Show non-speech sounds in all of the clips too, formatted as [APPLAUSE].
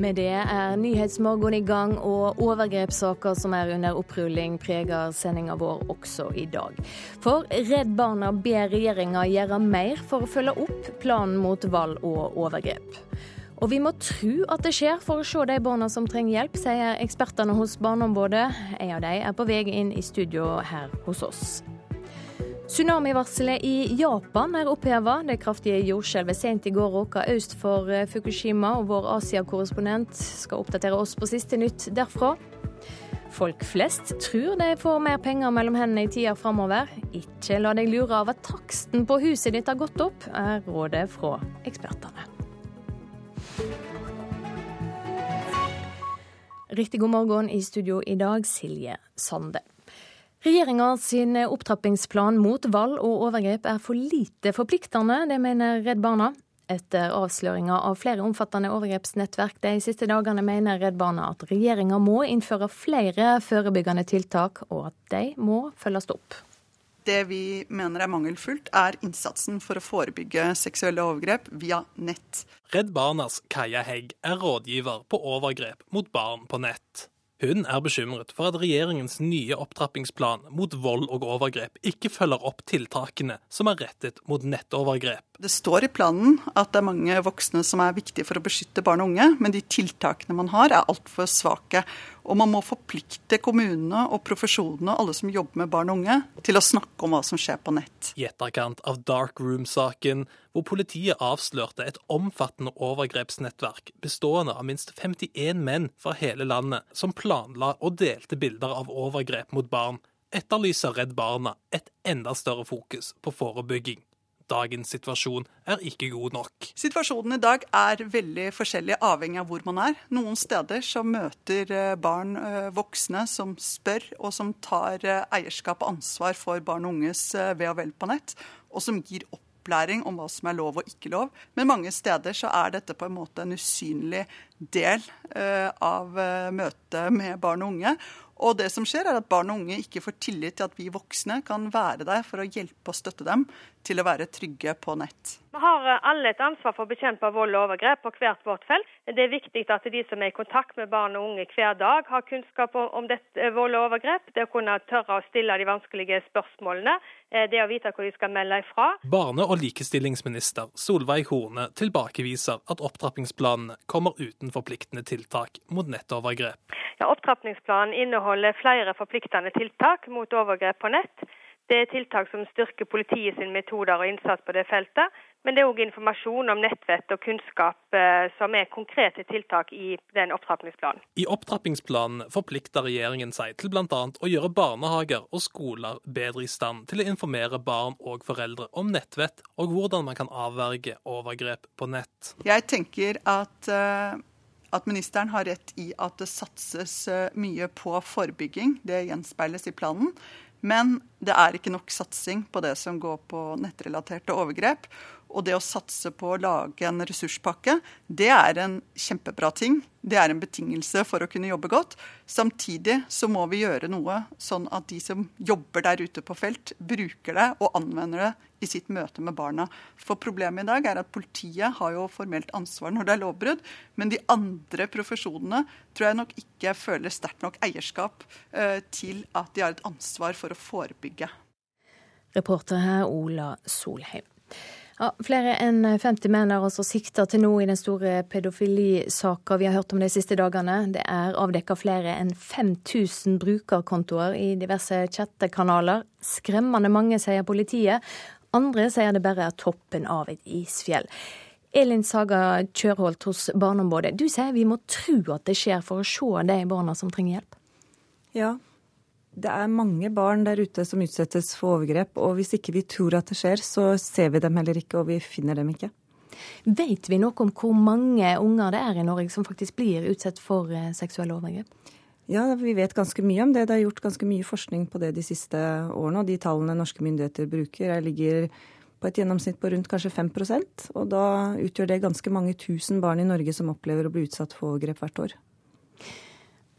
Med det er Nyhetsmorgen i gang, og overgrepssaker som er under opprulling, preger sendinga vår også i dag. For Redd Barna ber regjeringa gjøre mer for å følge opp planen mot vold og overgrep. Og vi må tro at det skjer for å se de barna som trenger hjelp, sier ekspertene hos Barneombudet. En av de er på vei inn i studio her hos oss. Tsunamivarselet i Japan er oppheva. Det kraftige jordskjelvet sent i går råka øst for eh, Fukushima, og vår Asia-korrespondent skal oppdatere oss på siste nytt derfra. Folk flest tror de får mer penger mellom hendene i tida framover. Ikke la deg lure av at taksten på huset ditt har gått opp, er rådet fra ekspertene. Riktig god morgen i studio i dag, Silje Sande. Regjeringa sin opptrappingsplan mot vold og overgrep er for lite forpliktende, det mener Redd Barna. Etter avsløringa av flere omfattende overgrepsnettverk de siste dagene, mener Redd Barna at regjeringa må innføre flere forebyggende tiltak, og at de må følges opp. Det vi mener er mangelfullt, er innsatsen for å forebygge seksuelle overgrep via nett. Redd Barnas Kaja Hegg er rådgiver på overgrep mot barn på nett. Hun er bekymret for at regjeringens nye opptrappingsplan mot vold og overgrep ikke følger opp tiltakene som er rettet mot nettovergrep. Det står i planen at det er mange voksne som er viktige for å beskytte barn og unge, men de tiltakene man har er altfor svake. Og man må forplikte kommunene og profesjonene og alle som jobber med barn og unge, til å snakke om hva som skjer på nett. I etterkant av Dark Room-saken, hvor politiet avslørte et omfattende overgrepsnettverk bestående av minst 51 menn fra hele landet, som planla og delte bilder av overgrep mot barn, etterlyser Redd Barna et enda større fokus på forebygging dagens situasjon er ikke god nok. Situasjonen i dag er veldig forskjellig avhengig av hvor man er. Noen steder så møter eh, barn eh, voksne som spør, og som tar eh, eierskap og ansvar for barn og unges ve og vel på nett, og som gir opplæring om hva som er lov og ikke lov. Men mange steder så er dette på en måte en usynlig del av møtet med barn og unge. Og det som skjer, er at barn og unge ikke får tillit til at vi voksne kan være der for å hjelpe og støtte dem til å være trygge på nett. Vi har eh, alle et ansvar for å bekjempe vold og overgrep på hvert vårt felt. Det er viktig at de som er i kontakt med barn og unge hver dag, har kunnskap om dette eh, vold og overgrep. Det å kunne tørre å stille de vanskelige spørsmålene. Eh, det å vite hvor de skal melde ifra. Barne- og likestillingsminister Solveig Horne tilbakeviser at opptrappingsplanene kommer uten forpliktende tiltak mot nettovergrep. Ja, opptrappingsplanen inneholder flere forpliktende tiltak mot overgrep på nett. Det er tiltak som styrker politiet sine metoder og innsats på det feltet. Men det er òg informasjon om nettvett og kunnskap eh, som er konkrete tiltak i den opptrappingsplanen. I opptrappingsplanen forplikter regjeringen seg til bl.a. å gjøre barnehager og skoler bedre i stand til å informere barn og foreldre om nettvett, og hvordan man kan avverge overgrep på nett. Jeg tenker at uh at ministeren har rett i at det satses eh, mye på forebygging. Det gjenspeiles i planen. Men det er ikke nok satsing på det som går på nettrelaterte overgrep. Og det å satse på å lage en ressurspakke, det er en kjempebra ting. Det er en betingelse for å kunne jobbe godt. Samtidig så må vi gjøre noe sånn at de som jobber der ute på felt, bruker det og anvender det i sitt møte med barna. For problemet i dag er at politiet har jo formelt ansvar når det er lovbrudd, men de andre profesjonene tror jeg nok ikke føler sterkt nok eierskap eh, til at de har et ansvar for å forebygge. Reporter her Ola Solheim. Ja, flere enn 50 menn er altså sikta til nå i den store pedofilisaka vi har hørt om de siste dagene. Det er avdekka flere enn 5000 brukerkontoer i diverse chattekanaler. Skremmende mange, sier politiet. Andre sier det bare er toppen av et isfjell. Elin Saga Kjørholt hos Barneombudet, du sier vi må tro at det skjer for å se de barna som trenger hjelp? Ja, det er mange barn der ute som utsettes for overgrep, og hvis ikke vi tror at det skjer, så ser vi dem heller ikke, og vi finner dem ikke. Vet vi noe om hvor mange unger det er i Norge som faktisk blir utsatt for eh, seksuelle overgrep? Ja, vi vet ganske mye om det. Det er gjort ganske mye forskning på det de siste årene. Og de tallene norske myndigheter bruker, ligger på et gjennomsnitt på rundt kanskje 5% Og da utgjør det ganske mange tusen barn i Norge som opplever å bli utsatt for overgrep hvert år.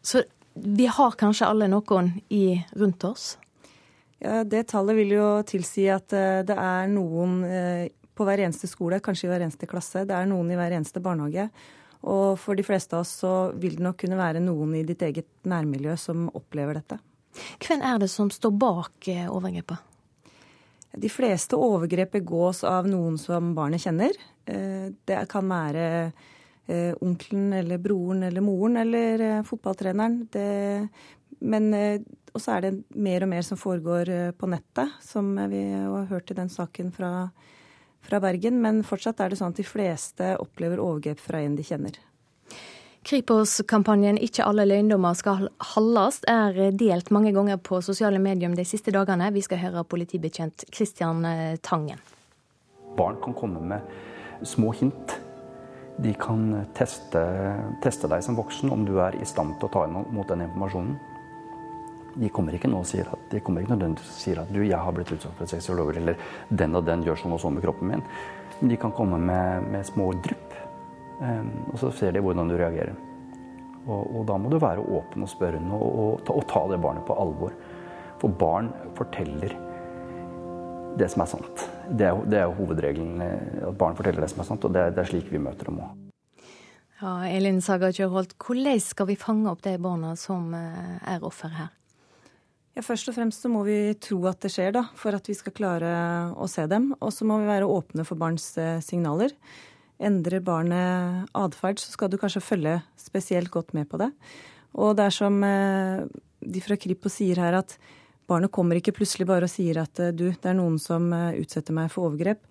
Så vi har kanskje alle noen i, rundt oss? Ja, Det tallet vil jo tilsi at eh, det er noen eh, på hver eneste skole, kanskje i hver eneste klasse. Det er noen i hver eneste barnehage. Og for de fleste av oss så vil det nok kunne være noen i ditt eget nærmiljø som opplever dette. Hvem er det som står bak eh, overgrepet? De fleste overgrep begås av noen som barnet kjenner. Det kan være onkelen eller broren eller moren eller fotballtreneren. Det, men også er det mer og mer som foregår på nettet, som vi har hørt i den saken fra fra Bergen, men fortsatt er det sånn at de fleste opplever overgrep fra en de kjenner. Kripos-kampanjen 'Ikke alle løgndommer skal holdes' er delt mange ganger på sosiale medier de siste dagene. Vi skal høre politibetjent Christian eh, Tangen. Barn kan komme med små hint. De kan teste, teste deg som voksen om du er i stand til å ta imot den informasjonen. De kommer ikke nå og sier at, de kommer ikke nødvendigvis sier at du, jeg har blitt utsatt for et seksuelt eller den og den gjør sånn og sånn med kroppen min. Men de kan komme med, med små drypp, um, og så ser de hvordan du reagerer. Og, og, da må du være åpen og spørrende og, og, ta, og, ta, det barnet på alvor. For barn forteller det som er sant. Det er, det er hovedregelen. Eh, at barn forteller det som er sant, og det er, det er slik vi møter dem òg. Ja, Elin Saga Kjørholt, hvordan skal vi fange opp de barna som eh, er offer her? Ja, Først og fremst så må vi tro at det skjer, da, for at vi skal klare å se dem. Og så må vi være åpne for barns eh, signaler. Endrer barnet atferd, så skal du kanskje følge spesielt godt med på det. Og det er som de fra Kripos sier her, at barnet kommer ikke plutselig bare og sier at eh, du, det er noen som utsetter meg for overgrep.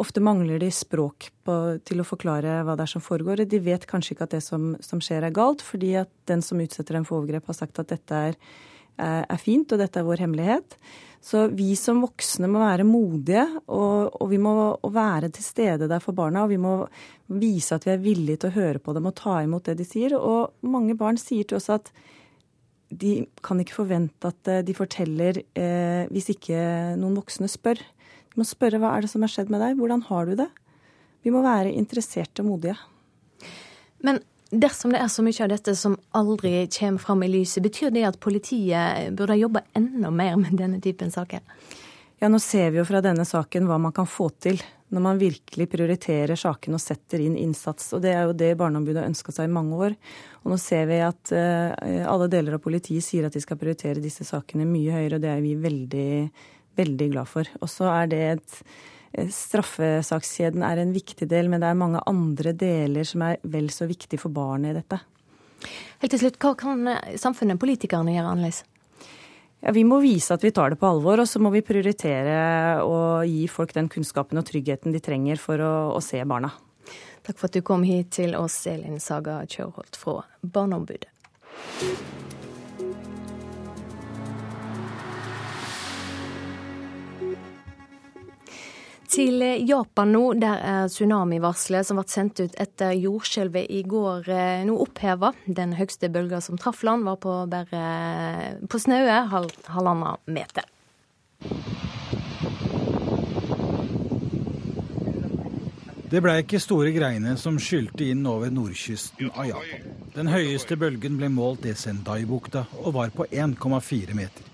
Ofte mangler de språk på, til å forklare hva det er som foregår. De vet kanskje ikke at det som, som skjer er galt, fordi at den som utsetter dem for overgrep, har sagt at dette er er fint, og dette er vår hemmelighet. Så vi som voksne må være modige, og, og vi må være til stede der for barna. Og vi må vise at vi er villige til å høre på dem og ta imot det de sier. Og mange barn sier til oss at de kan ikke forvente at eh, de forteller eh, hvis ikke noen voksne spør. De må spørre hva er det som har skjedd med deg, hvordan har du det? Vi må være interesserte og modige. Men Dersom det er så mye av dette som aldri kommer fram i lyset, betyr det at politiet burde jobbe enda mer med denne typen saker? Ja, Nå ser vi jo fra denne saken hva man kan få til når man virkelig prioriterer sakene og setter inn innsats. Og Det er jo det Barneombudet har ønska seg i mange år. Og nå ser vi at uh, alle deler av politiet sier at de skal prioritere disse sakene mye høyere, og det er vi veldig, veldig glad for. Og så er det et Eh, straffesakskjeden er en viktig del, men det er mange andre deler som er vel så viktig for barnet i dette. Helt til slutt, Hva kan eh, samfunnet, politikerne, gjøre annerledes? Ja, Vi må vise at vi tar det på alvor, og så må vi prioritere å gi folk den kunnskapen og tryggheten de trenger for å, å se barna. Takk for at du kom hit til oss, Elin Saga Kjørholt fra Barneombudet. Til Japan nå, der er tsunamivarselet som ble sendt ut etter jordskjelvet i går eh, nå oppheva. Den høyeste bølga som traff land, var på bare på snaue hal, halvannen meter. Det ble ikke store greiene som skylte inn over nordkysten av Japan. Den høyeste bølgen ble målt i Sendai-bukta og var på 1,4 meter.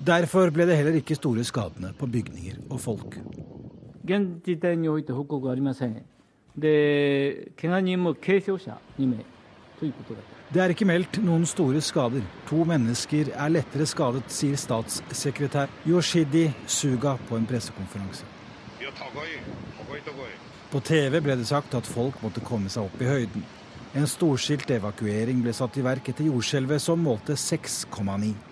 Derfor ble det heller ikke store skadene på bygninger og folk. Det er ikke meldt noen store skader. To mennesker er lettere skadet, sier statssekretær Yoshidi Suga på en pressekonferanse. På TV ble det sagt at folk måtte komme seg opp i høyden. En storskilt evakuering ble satt i verk etter jordskjelvet som målte 6,9.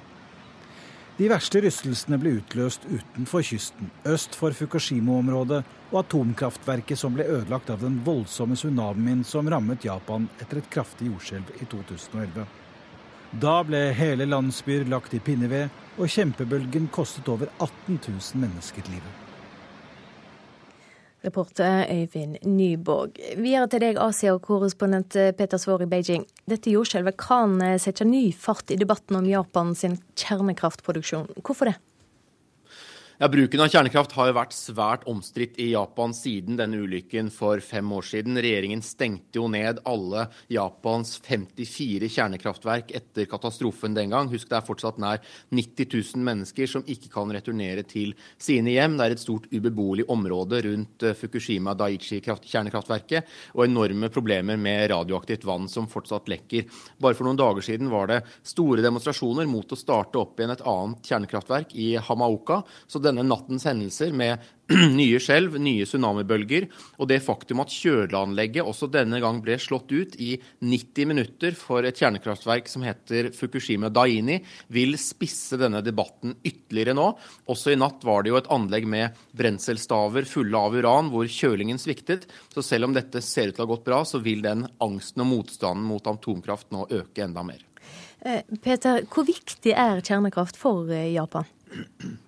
De verste rystelsene ble utløst utenfor kysten, øst for Fukushima-området, og atomkraftverket som ble ødelagt av den voldsomme tsunamien som rammet Japan etter et kraftig jordskjelv i 2011. Da ble hele landsbyer lagt i pinneved, og kjempebølgen kostet over 18 000 mennesker livet. Reporter Øyvind Nyborg. Videre til deg, Asia-korrespondent Peter Svaar i Beijing. Dette jordskjelvet kan eh, sette ny fart i debatten om Japan sin kjernekraftproduksjon. Hvorfor det? Ja, Bruken av kjernekraft har jo vært svært omstridt i Japan siden denne ulykken for fem år siden. Regjeringen stengte jo ned alle Japans 54 kjernekraftverk etter katastrofen den gang. Husk det er fortsatt nær 90 000 mennesker som ikke kan returnere til sine hjem. Det er et stort ubeboelig område rundt eh, Fukushima Daiichi kjernekraftverket, og enorme problemer med radioaktivt vann som fortsatt lekker. Bare for noen dager siden var det store demonstrasjoner mot å starte opp igjen et annet kjernekraftverk i Hamaoka. så denne nattens hendelser med [CLEARS THROAT] nye skjelv, nye tsunamibølger, og det faktum at kjøleanlegget også denne gang ble slått ut i 90 minutter for et kjernekraftverk som heter Fukushima Daini, vil spisse denne debatten ytterligere nå. Også i natt var det jo et anlegg med brenselstaver fulle av uran hvor kjølingen sviktet. Så selv om dette ser ut til å ha gått bra, så vil den angsten og motstanden mot atomkraft nå øke enda mer. Eh, Peter, hvor viktig er kjernekraft for eh, Japan? [CLEARS THROAT]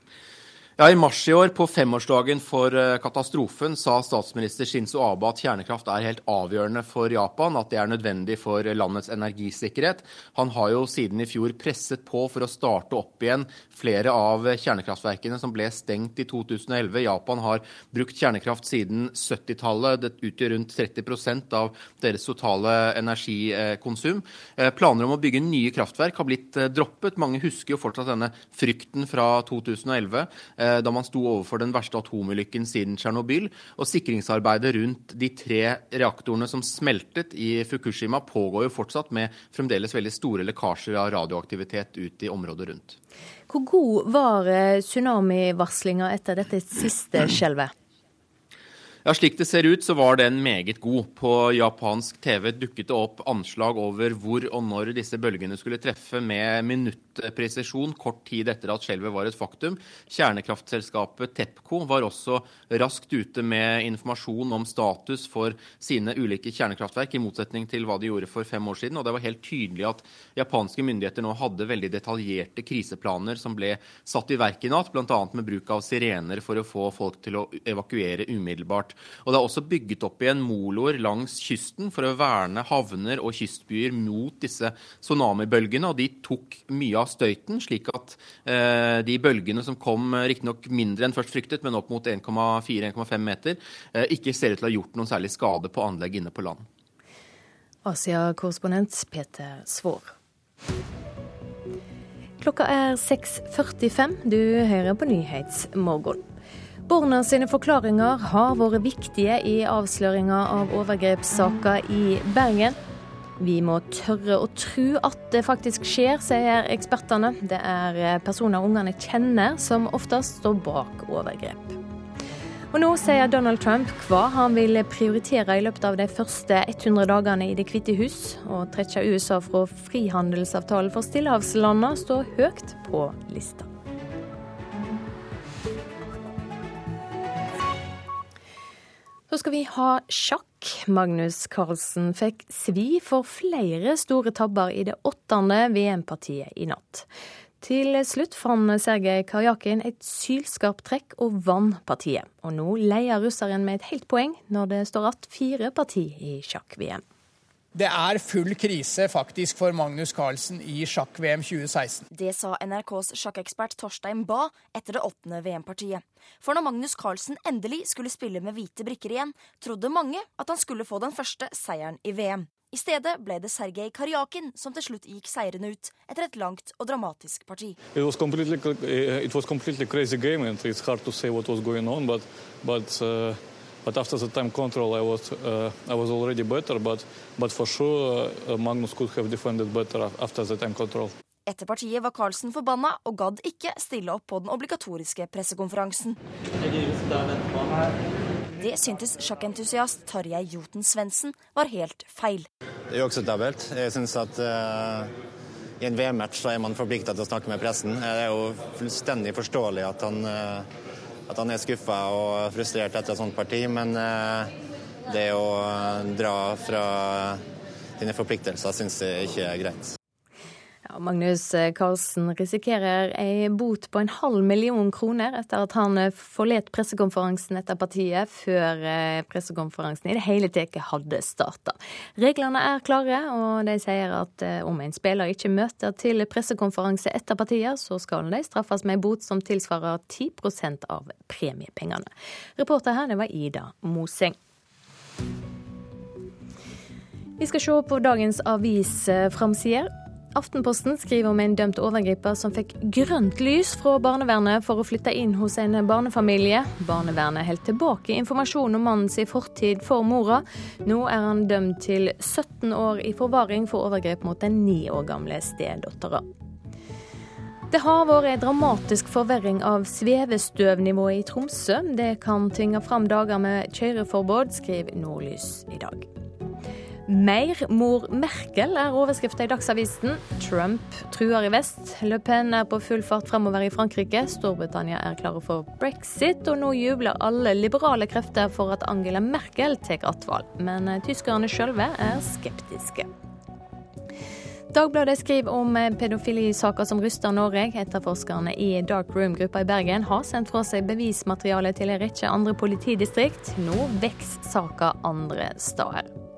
Ja, I mars i år, på femårsdagen for eh, katastrofen, sa statsminister Shinzo Abe at kjernekraft er helt avgjørende for Japan, at det er nødvendig for landets energisikkerhet. Han har jo siden i fjor presset på for å starte opp igjen flere av kjernekraftverkene som ble stengt i 2011. Japan har brukt kjernekraft siden 70-tallet. Det utgjør rundt 30% av deres totale energikonsum. Eh, planer om å bygge nye kraftverk har blitt eh, droppet. Mange husker jo fortsatt denne frykten fra 2011 Eh, da man sto overfor den verste atomulykken siden Tsjernobyl. Og sikringsarbeidet rundt de tre reaktorene som smeltet i Fukushima, pågår jo fortsatt med fremdeles veldig store lekkasjer av radioaktivitet ut i området rundt. Hvor god var eh, tsunamivarslinga etter dette siste [CLEARS THROAT] skjelvet? Ja, Slik det ser ut, så var den meget god. På japansk TV dukket det opp anslag over hvor og når disse bølgene skulle treffe med minuttpresisjon kort tid etter at skjelvet var et faktum. Kjernekraftselskapet Tepco var også raskt ute med informasjon om status for sine ulike kjernekraftverk, i motsetning til hva de gjorde for fem år siden. Og det var helt tydelig at japanske myndigheter nå hadde veldig detaljerte kriseplaner som ble satt i verk i natt, bl.a. med bruk av sirener for å få folk til å evakuere umiddelbart. Og det er også bygget opp igjen moloer langs kysten for å verne havner og kystbyer mot disse tsunamibølgene. Og de tok mye av støyten, slik at eh, de bølgene som kom eh, riktignok mindre enn først fryktet, men opp mot 1,4-1,5 meter, eh, ikke ser ut til å ha gjort noen særlig skade på anlegg inne på land. Asia-korrespondent Peter Svår. Klokka er 6.45. Du hører på Nyhetsmorgen. Barna sine forklaringer har vært viktige i avsløringa av overgrepssaker i Bergen. Vi må tørre å tro at det faktisk skjer, sier ekspertene. Det er personer ungene kjenner som oftest står bak overgrep. Og nå sier Donald Trump hva han vil prioritere i løpet av de første 100 dagene i Det hvite hus. Å trekke USA fra frihandelsavtalen for stillehavslandene står høyt på lista. Så skal vi ha sjakk. Magnus Carlsen fikk svi for flere store tabber i det åttende VM-partiet i natt. Til slutt fant Sergej Karjakin et sylskarpt trekk og vant partiet. Og nå leier russeren med et helt poeng når det står igjen fire parti i sjakk-VM. Det er full krise faktisk for Magnus Carlsen i sjakk-VM 2016. Det sa NRKs sjakkekspert Torstein Bae etter det åttende VM-partiet. For når Magnus Carlsen endelig skulle spille med hvite brikker igjen, trodde mange at han skulle få den første seieren i VM. I stedet ble det Sergej Karjakin som til slutt gikk seirende ut etter et langt og dramatisk parti. It was completely, it was completely crazy game and it's hard to say what was going on, but, but uh... But after the time control, I was uh, I was already better. But but for sure, uh, Magnus could have defended better after the time control. Etter partiet var Carlsen forbanna og gadd ikke stille opp på den obligatoriske pressekonferansen. Det syntes sjakkentusiast Tarjei Joten Svendsen var helt feil. Det er uakseptabelt. Jeg syns at uh, i en VM-match så er man forplikta til å snakke med pressen. Det er jo fullstendig forståelig at han uh, at han er skuffa og frustrert etter et sånt parti, men eh, det å dra fra sine forpliktelser syns jeg ikke er greit. Ja, Magnus Carlsen risikerer ei bot på en halv million kroner etter at han forlet pressekonferansen etter partiet før eh, pressekonferansen i det hele tatt hadde starta. Reglene er klare, og de sier at eh, om en spiller ikke møter til pressekonferanse etter partiet, så skal de straffes med ei bot som tilsvarer 10 av premiepengene. Reporter her, det var Ida Moseng. Vi skal se på dagens avisframsider. Aftenposten skriver om en dømt overgriper som fikk grønt lys fra barnevernet for å flytte inn hos en barnefamilie. Barnevernet holdt tilbake informasjon om mannens fortid for mora. Nå er han dømt til 17 år i forvaring for overgrep mot den ni år gamle stedattera. Det har vært en dramatisk forverring av svevestøvnivået i Tromsø. Det kan tvinge fram dager med kjøreforbud, skriver Nordlys i dag. Mer mor Merkel er overskrifta i Dagsavisen. Trump truer i vest. Le Pen er på full fart fremover i Frankrike. Storbritannia er klare for brexit, og nå jubler alle liberale krefter for at Angela Merkel tar attvalg. Men eh, tyskerne sjølve er skeptiske. Dagbladet skriver om eh, pedofilisaker som ryster Norge. Etterforskerne i Dark Room-gruppa i Bergen har sendt fra seg bevismateriale til en rekke andre politidistrikt. Nå vokser saka andre steder.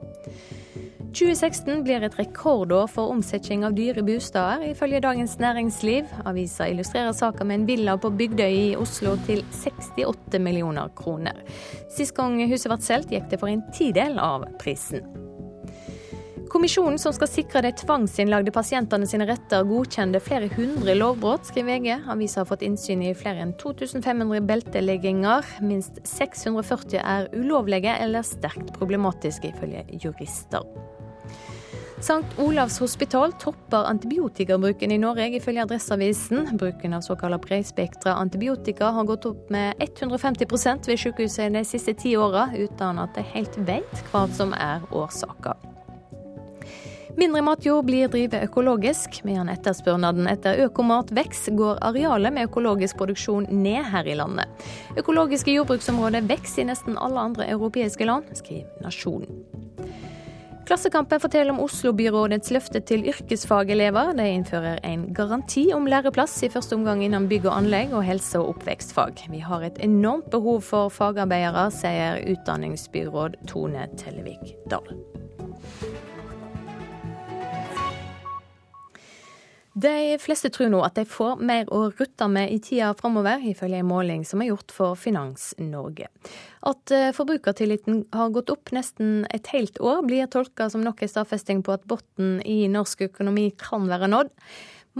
2016 blir et rekordår for omsetning av dyre bosteder, ifølge Dagens Næringsliv. Avisa illustrerer saka med en villa på Bygdøy i Oslo til 68 millioner kroner. Sist gang huset ble solgt, gikk det for en tidel av prisen. Kommisjonen som skal sikre de tvangsinnlagde pasientene sine retter, godkjente flere hundre lovbrudd, skriver VG. Avisa har fått innsyn i flere enn 2500 beltelegginger. Minst 640 er ulovlige eller sterkt problematiske, ifølge jurister. St. Olavs hospital topper antibiotikabruken i Norge, ifølge Adresseavisen. Bruken av såkalla bredspektra antibiotika har gått opp med 150% ved sykehuset de siste ti åra, uten at de helt vet hva som er årsaka. Mindre matjord blir drevet økologisk. Medan etterspørnaden etter økomat vokser, går arealet med økologisk produksjon ned her i landet. Økologiske jordbruksområder vokser i nesten alle andre europeiske land, skriver Nasjonen. Klassekampen forteller om Oslo-byrådets løfte til yrkesfagelever. De innfører en garanti om læreplass, i første omgang innen bygg og anlegg og helse- og oppvekstfag. Vi har et enormt behov for fagarbeidere, sier utdanningsbyråd Tone Tellevik Dahl. De fleste tror nå at de får mer å rutte med i tida framover, ifølge en måling som er gjort for Finans Norge. At eh, forbrukertilliten har gått opp nesten et helt år, blir tolka som nok en stadfesting på at bunnen i norsk økonomi kan være nådd.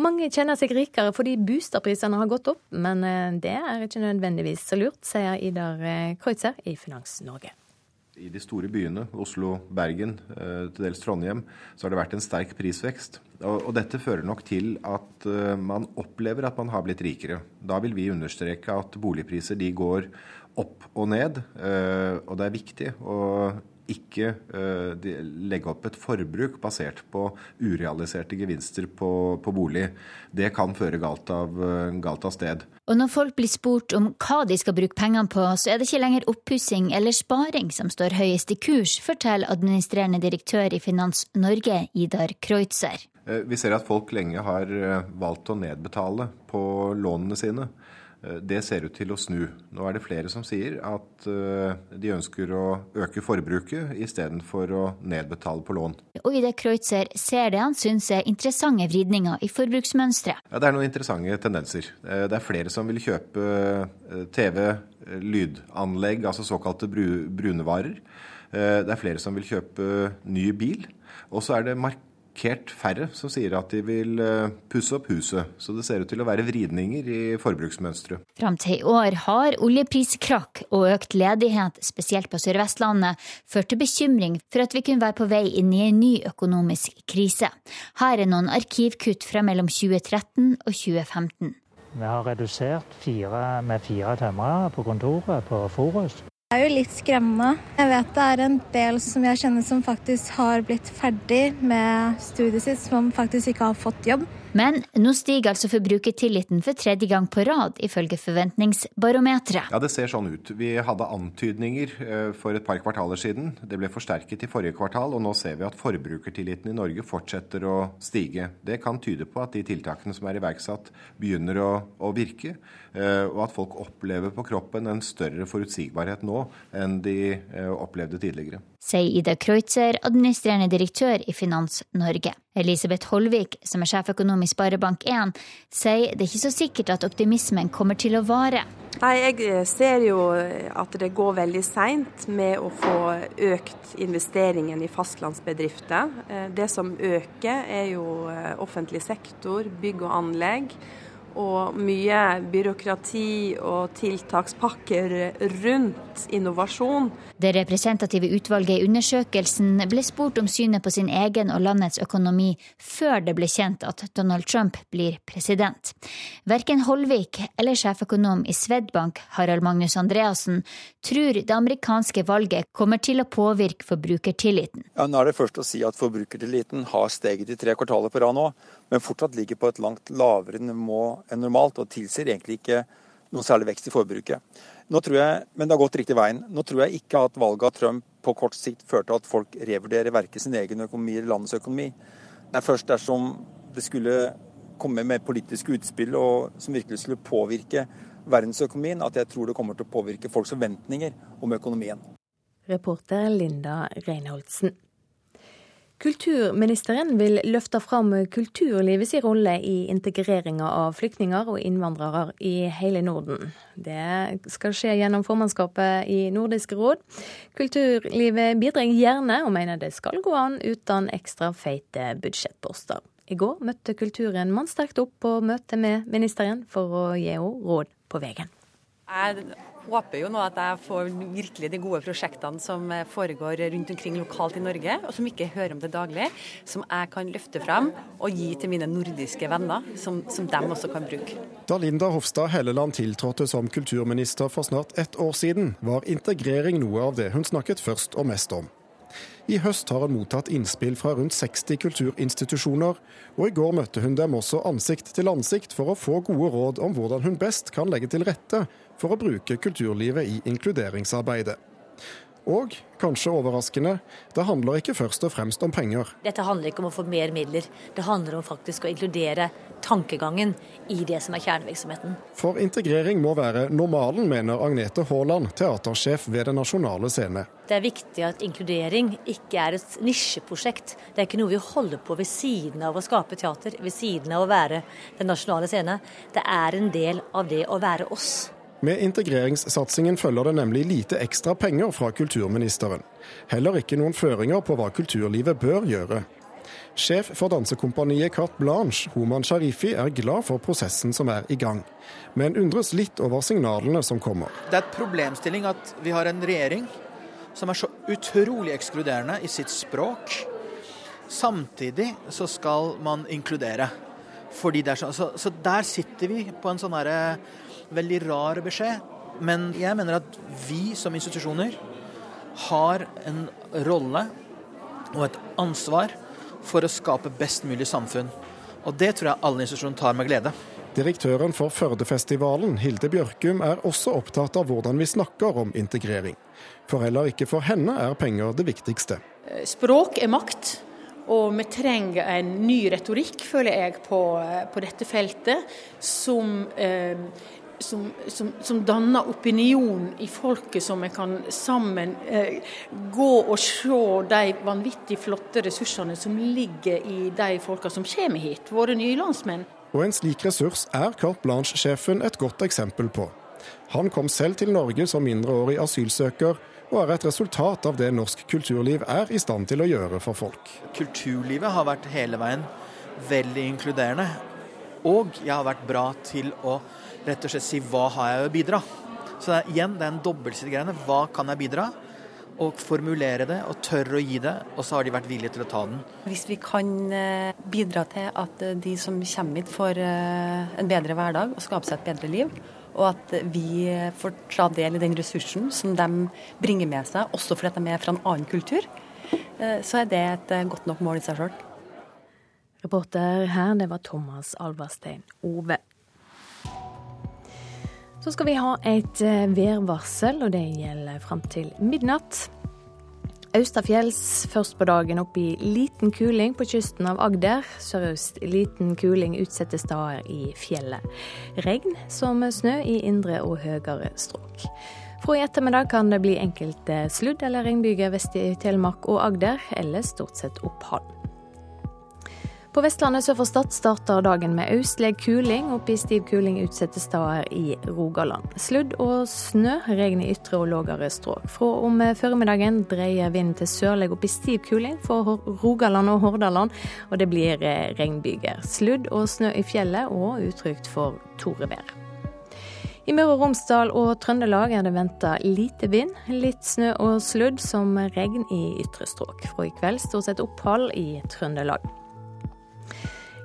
Mange kjenner seg rikere fordi boligprisene har gått opp, men eh, det er ikke nødvendigvis så lurt, sier Idar eh, Kreutzer i Finans Norge. I de store byene, Oslo, Bergen, til dels Trondheim, så har det vært en sterk prisvekst. Og, dette fører nok til at man opplever at man har blitt rikere. Da vil vi understreke at boligpriser de går opp og ned, uh, og det er viktig å ikke uh, legge opp et forbruk basert på urealiserte gevinster på, på bolig. Det kan føre galt av, uh, galt av, sted. Og når folk blir spurt om hva de skal bruke pengene på, så er det ikke lenger oppussing eller sparing som står høyest i kurs, forteller administrerende direktør i Finans Norge, Idar Kreutzer. Vi ser at folk lenge har valgt å nedbetale på lånene sine. Eh, det ser ut til å snu. Nå er det flere som sier at eh, de ønsker å øke forbruket istedenfor å nedbetale på lån. Og i det Kreutzer ser det han syns er interessante vridninger i forbruksmønsteret. Ja, det er noen interessante tendenser. Eh, det er flere som vil kjøpe TV, lydanlegg, altså såkalte brunevarer. Det er flere som vil kjøpe ny bil. Og så er det mark markert færre som sier at de vil eh, pusse opp huset. Så det ser ut til å være vridninger i forbruksmønsteret. Fram til i år har oljepriskrakk og økt ledighet, spesielt på Sør-Vestlandet, ført til bekymring for at vi kunne være på vei inn i en ny økonomisk krise. Her er noen arkivkutt fra mellom 2013 og 2015. Vi har redusert fire, med fire tømrere på kontoret på Forus. Det er jo litt skremmende. Jeg vet det er en del som jeg kjenner som faktisk har blitt ferdig med studiet sitt, som faktisk ikke har fått jobb. Men nå stiger altså forbrukertilliten for tredje gang på rad, ifølge Forventningsbarometeret. Ja, det ser sånn ut. Vi hadde antydninger eh, for et par kvartaler siden. Det ble forsterket i forrige kvartal, og nå ser vi at forbrukertilliten i Norge fortsetter å stige. Det kan tyde på at de tiltakene som er iverksatt, begynner å, å virke, eh, og at folk opplever på kroppen en større forutsigbarhet nå enn de eh, opplevde tidligere sier Ida Kreutzer, administrerende direktør i Finans Norge. Elisabeth Holvik, som er sjeføkonom i Sparebank1, sier det er ikke så sikkert at optimismen kommer til å vare. Nei, Jeg ser jo at det går veldig seint med å få økt investeringen i fastlandsbedrifter. Eh, det som øker er jo eh, offentlig sektor, bygg og anlegg og mye byråkrati og tiltakspakker rundt innovasjon. Det representative utvalget i undersøkelsen ble spurt om synet på sin egen og landets økonomi før det ble kjent at Donald Trump blir president. Verken Holvik eller sjeføkonom i Svedbank, Harald Magnus Andreassen, tror det amerikanske valget kommer til å påvirke forbrukertilliten. Ja, nå er det først å si at forbrukertilliten har steget i tre kvartaler på rad nå men fortsatt ligger på et langt lavere nivå enn normalt, og tilsier egentlig ikke noe særlig vekst i forbruket. Nå tror jeg, Men det har gått riktig veien. Nå tror jeg ikke at valget av Trump på kort sikt fører til at folk revurderer verken sin egen økonomi eller landets økonomi. Det er først dersom det skulle komme med politiske utspill og, som virkelig skulle påvirke verdensøkonomien, at jeg tror det kommer til å påvirke folks forventninger om økonomien. Reporter Linda Reinholdsen. Kulturministeren vil løfte fram kulturlivets rolle i integreringa av flyktninger og innvandrere i hele Norden. Det skal skje gjennom formannskapet i Nordisk råd. Kulturlivet bidrar gjerne, og mener det skal gå an uten ekstra feite budsjettposter. I går møtte kulturen mannsterkt opp på møte med ministeren for å gi henne råd på veien. Jeg håper jo nå at jeg får virkelig de gode prosjektene som foregår rundt omkring lokalt i Norge, og som ikke hører om det daglig, som jeg kan løfte frem og gi til mine nordiske venner, som, som de også kan bruke. Da Linda Hofstad Helleland tiltrådte som kulturminister for snart ett år siden, var integrering noe av det hun snakket først og mest om. I høst har hun mottatt innspill fra rundt 60 kulturinstitusjoner, og i går møtte hun dem også ansikt til ansikt for å få gode råd om hvordan hun best kan legge til rette for å bruke kulturlivet i inkluderingsarbeidet. Og, kanskje overraskende, det handler ikke først og fremst om penger. Dette handler ikke om å få mer midler, det handler om faktisk å inkludere tankegangen i det som er kjernevirksomheten. For integrering må være normalen, mener Agnete Haaland, teatersjef ved Den nasjonale scene. Det er viktig at inkludering ikke er et nisjeprosjekt. Det er ikke noe vi holder på ved siden av å skape teater, ved siden av å være Den nasjonale scene. Det er en del av det å være oss. Med integreringssatsingen følger det nemlig lite ekstra penger fra kulturministeren. Heller ikke noen føringer på hva kulturlivet bør gjøre. Sjef for dansekompaniet Carte Blanche, Homan Sharifi, er glad for prosessen som er i gang, men undres litt over signalene som kommer. Det er et problemstilling at vi har en regjering som er så utrolig ekskluderende i sitt språk. Samtidig så skal man inkludere. Fordi det er så, så, så der sitter vi på en sånn herre veldig rar beskjed. Men jeg mener at vi som institusjoner har en rolle og et ansvar for å skape best mulig samfunn. Og det tror jeg alle institusjoner tar med glede. Direktøren for Førdefestivalen, Hilde Bjørkum, er også opptatt av hvordan vi snakker om integrering. For heller ikke for henne er penger det viktigste. Språk er makt. Og vi trenger en ny retorikk, føler jeg, på, på dette feltet, som eh, som, som, som, danner opinion i folket, som vi kan sammen eh, gå og se de vanvittig flotte ressursene som ligger i de folka som kommer hit, våre nye landsmenn. Og en slik ressurs er Carte Blanche-sjefen et godt eksempel på. Han kom selv til Norge som mindreårig asylsøker, og er et resultat av det norsk kulturliv er i stand til å gjøre for folk. Kulturlivet har vært hele veien veldig inkluderende. Og jeg har vært bra til å rett og slett si hva har jeg å bidra. Så det er, igjen, det er en dobbeltsidig greiene. Hva kan jeg bidra? Og formulere det og tørre å gi det, og så har de vært villige til å ta den. Hvis vi kan eh, bidra til at eh, de som kommer hit får eh, en bedre hverdag og skape seg et bedre liv, og at vi får ta del i den ressursen som de bringer med seg, også fordi de er fra en annen kultur, så er det et godt nok mål i seg sjøl. Reporter her, det var Thomas Alverstein Ove. Så skal vi ha et eh, værvarsel, og det gjelder fram til midnatt. Austafjells først på dagen opp i liten kuling på kysten av Agder. Sørøst liten kuling utsatte steder i fjellet. Regn som snø i indre og høyere strøk. Fra i ettermiddag kan det bli enkelte sludd- eller regnbyger vest i Telemark og Agder, eller stort sett opphold. På Vestlandet sør for Stad starter dagen med østlig kuling. Opp i stiv kuling utsatte steder i Rogaland. Sludd og snø, regn i ytre og lågere strøk. Fra om formiddagen dreier vinden til sørlig opp i stiv kuling for Rogaland og Hordaland, og det blir eh, regnbyger. Sludd og snø i fjellet og utrygt for torevær. I Møre og Romsdal og Trøndelag er det venta lite vind, litt snø og sludd som regn i ytre strøk. Fra i kveld stort sett opphold i Trøndelag.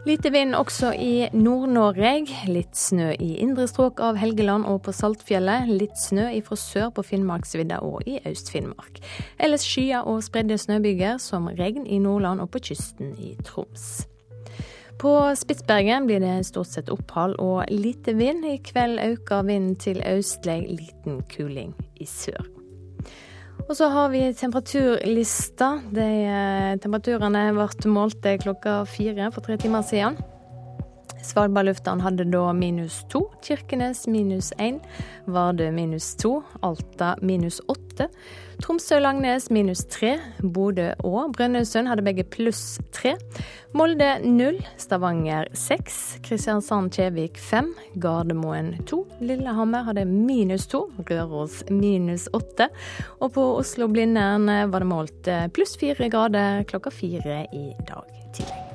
Lite vind også i Nord-Norge. Litt snø i indre strøk av Helgeland og på Saltfjellet. Litt snø ifra sør på Finnmarksvidda og i Øst-Finnmark. Ellers skyer og spredde snøbyger, som regn i Nordland og på kysten i Troms. På Spitsbergen blir det stort sett opphold og lite vind. I kveld øker vinden til østlig, liten kuling i sør. Og så har vi temperaturlista. De eh, temperaturene ble målt klokka fire for tre timer siden. Svalbard lufthavn hadde da minus to, Kirkenes minus én, Vardø minus to, Alta minus åtte, Tromsø-Langnes minus tre, Bodø og Brønnøysund hadde begge pluss tre, Molde null, Stavanger seks, Kristiansand-Kjevik fem, Gardermoen to, Lillehammer hadde minus to, Røros minus åtte, og på Oslo-Blindern var det målt pluss fire grader klokka fire i dag tidlig.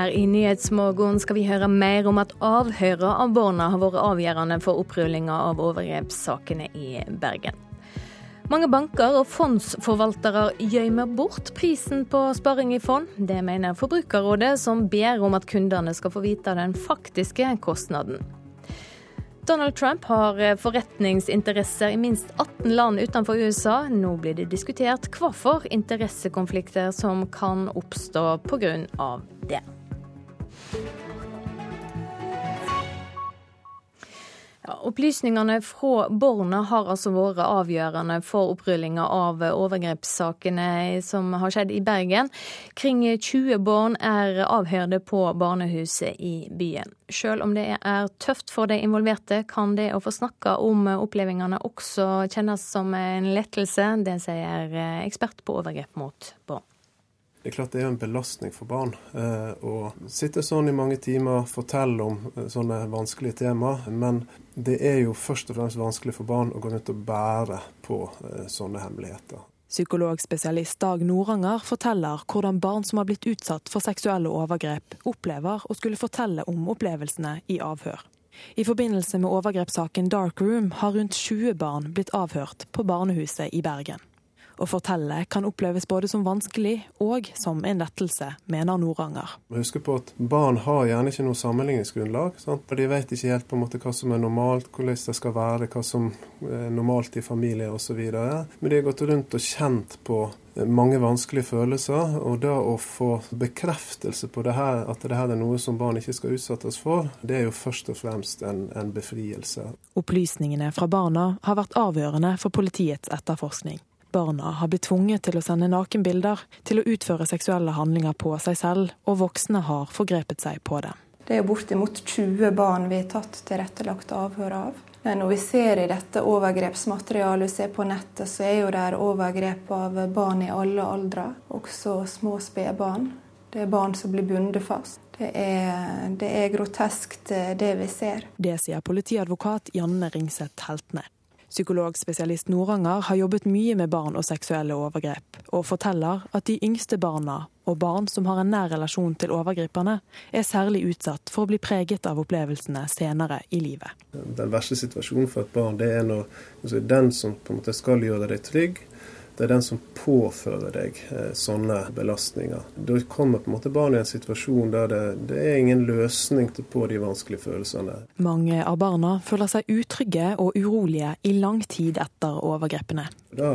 Her i Nyhetsmorgen skal vi høre mer om at avhøret av barna har vært avgjørende for opprullinga av overgrepssakene i Bergen. Mange banker og fondsforvaltere gjemmer bort prisen på sparing i fond. Det mener Forbrukerrådet, som ber om at kundene skal få vite den faktiske kostnaden. Donald Trump har forretningsinteresser i minst 18 land utenfor USA. Nå blir det diskutert hvorfor interessekonflikter som kan oppstå pga. det. Opplysningene fra barna har altså vært avgjørende for opprullinga av overgrepssakene som har skjedd i Bergen. Kring 20 barn er avhørte på barnehuset i byen. Selv om det er tøft for de involverte, kan det å få snakka om opplevelsene også kjennes som en lettelse. Det sier ekspert på overgrep mot barn. Det er klart det er en belastning for barn eh, å sitte sånn i mange timer, fortelle om eh, sånne vanskelige tema. Men det er jo først og fremst vanskelig for barn å gå rundt og bære på eh, sånne hemmeligheter. Psykologspesialist Dag Noranger forteller hvordan barn som har blitt utsatt for seksuelle overgrep, opplever å skulle fortelle om opplevelsene i avhør. I forbindelse med overgrepssaken Dark Room har rundt 20 barn blitt avhørt på barnehuset i Bergen. Å fortelle kan oppleves både som vanskelig og som en lettelse, mener Noranger. Husk på at Barn har gjerne ikke noe sammenligningsgrunnlag. Sant? De vet ikke helt på en måte hva som er normalt, hvordan det skal være, hva som er normalt i familie osv. Men de har gått rundt og kjent på mange vanskelige følelser. Og da å få bekreftelse på det her, at det her er noe som barn ikke skal utsettes for, det er jo først og fremst en, en befrielse. Opplysningene fra barna har vært avgjørende for politiets etterforskning. Barna har blitt tvunget til å sende nakenbilder, til å utføre seksuelle handlinger på seg selv, og voksne har forgrepet seg på det. Det er bortimot 20 barn vi har tatt tilrettelagt avhør av. Når vi ser i dette overgrepsmaterialet vi ser på nettet, så er jo det overgrep av barn i alle aldre, også små spedbarn. Det er barn som blir bundet fast. Det er, det er groteskt, det vi ser. Det sier politiadvokat Janne Ringseth Heltne. Psykologspesialist Noranger har jobbet mye med barn og seksuelle overgrep, og forteller at de yngste barna og barn som har en nær relasjon til overgriperne, er særlig utsatt for å bli preget av opplevelsene senere i livet. Den verste situasjonen for et barn det er når altså, den som på en måte skal gjøre deg trygg, det er den som påfører deg eh, sånne belastninger. Da kommer på en måte barnet i en situasjon der det, det, er ingen løsning på de vanskelige følelsene. Mange av barna føler seg utrygge og urolige i lang tid etter overgrepene. Da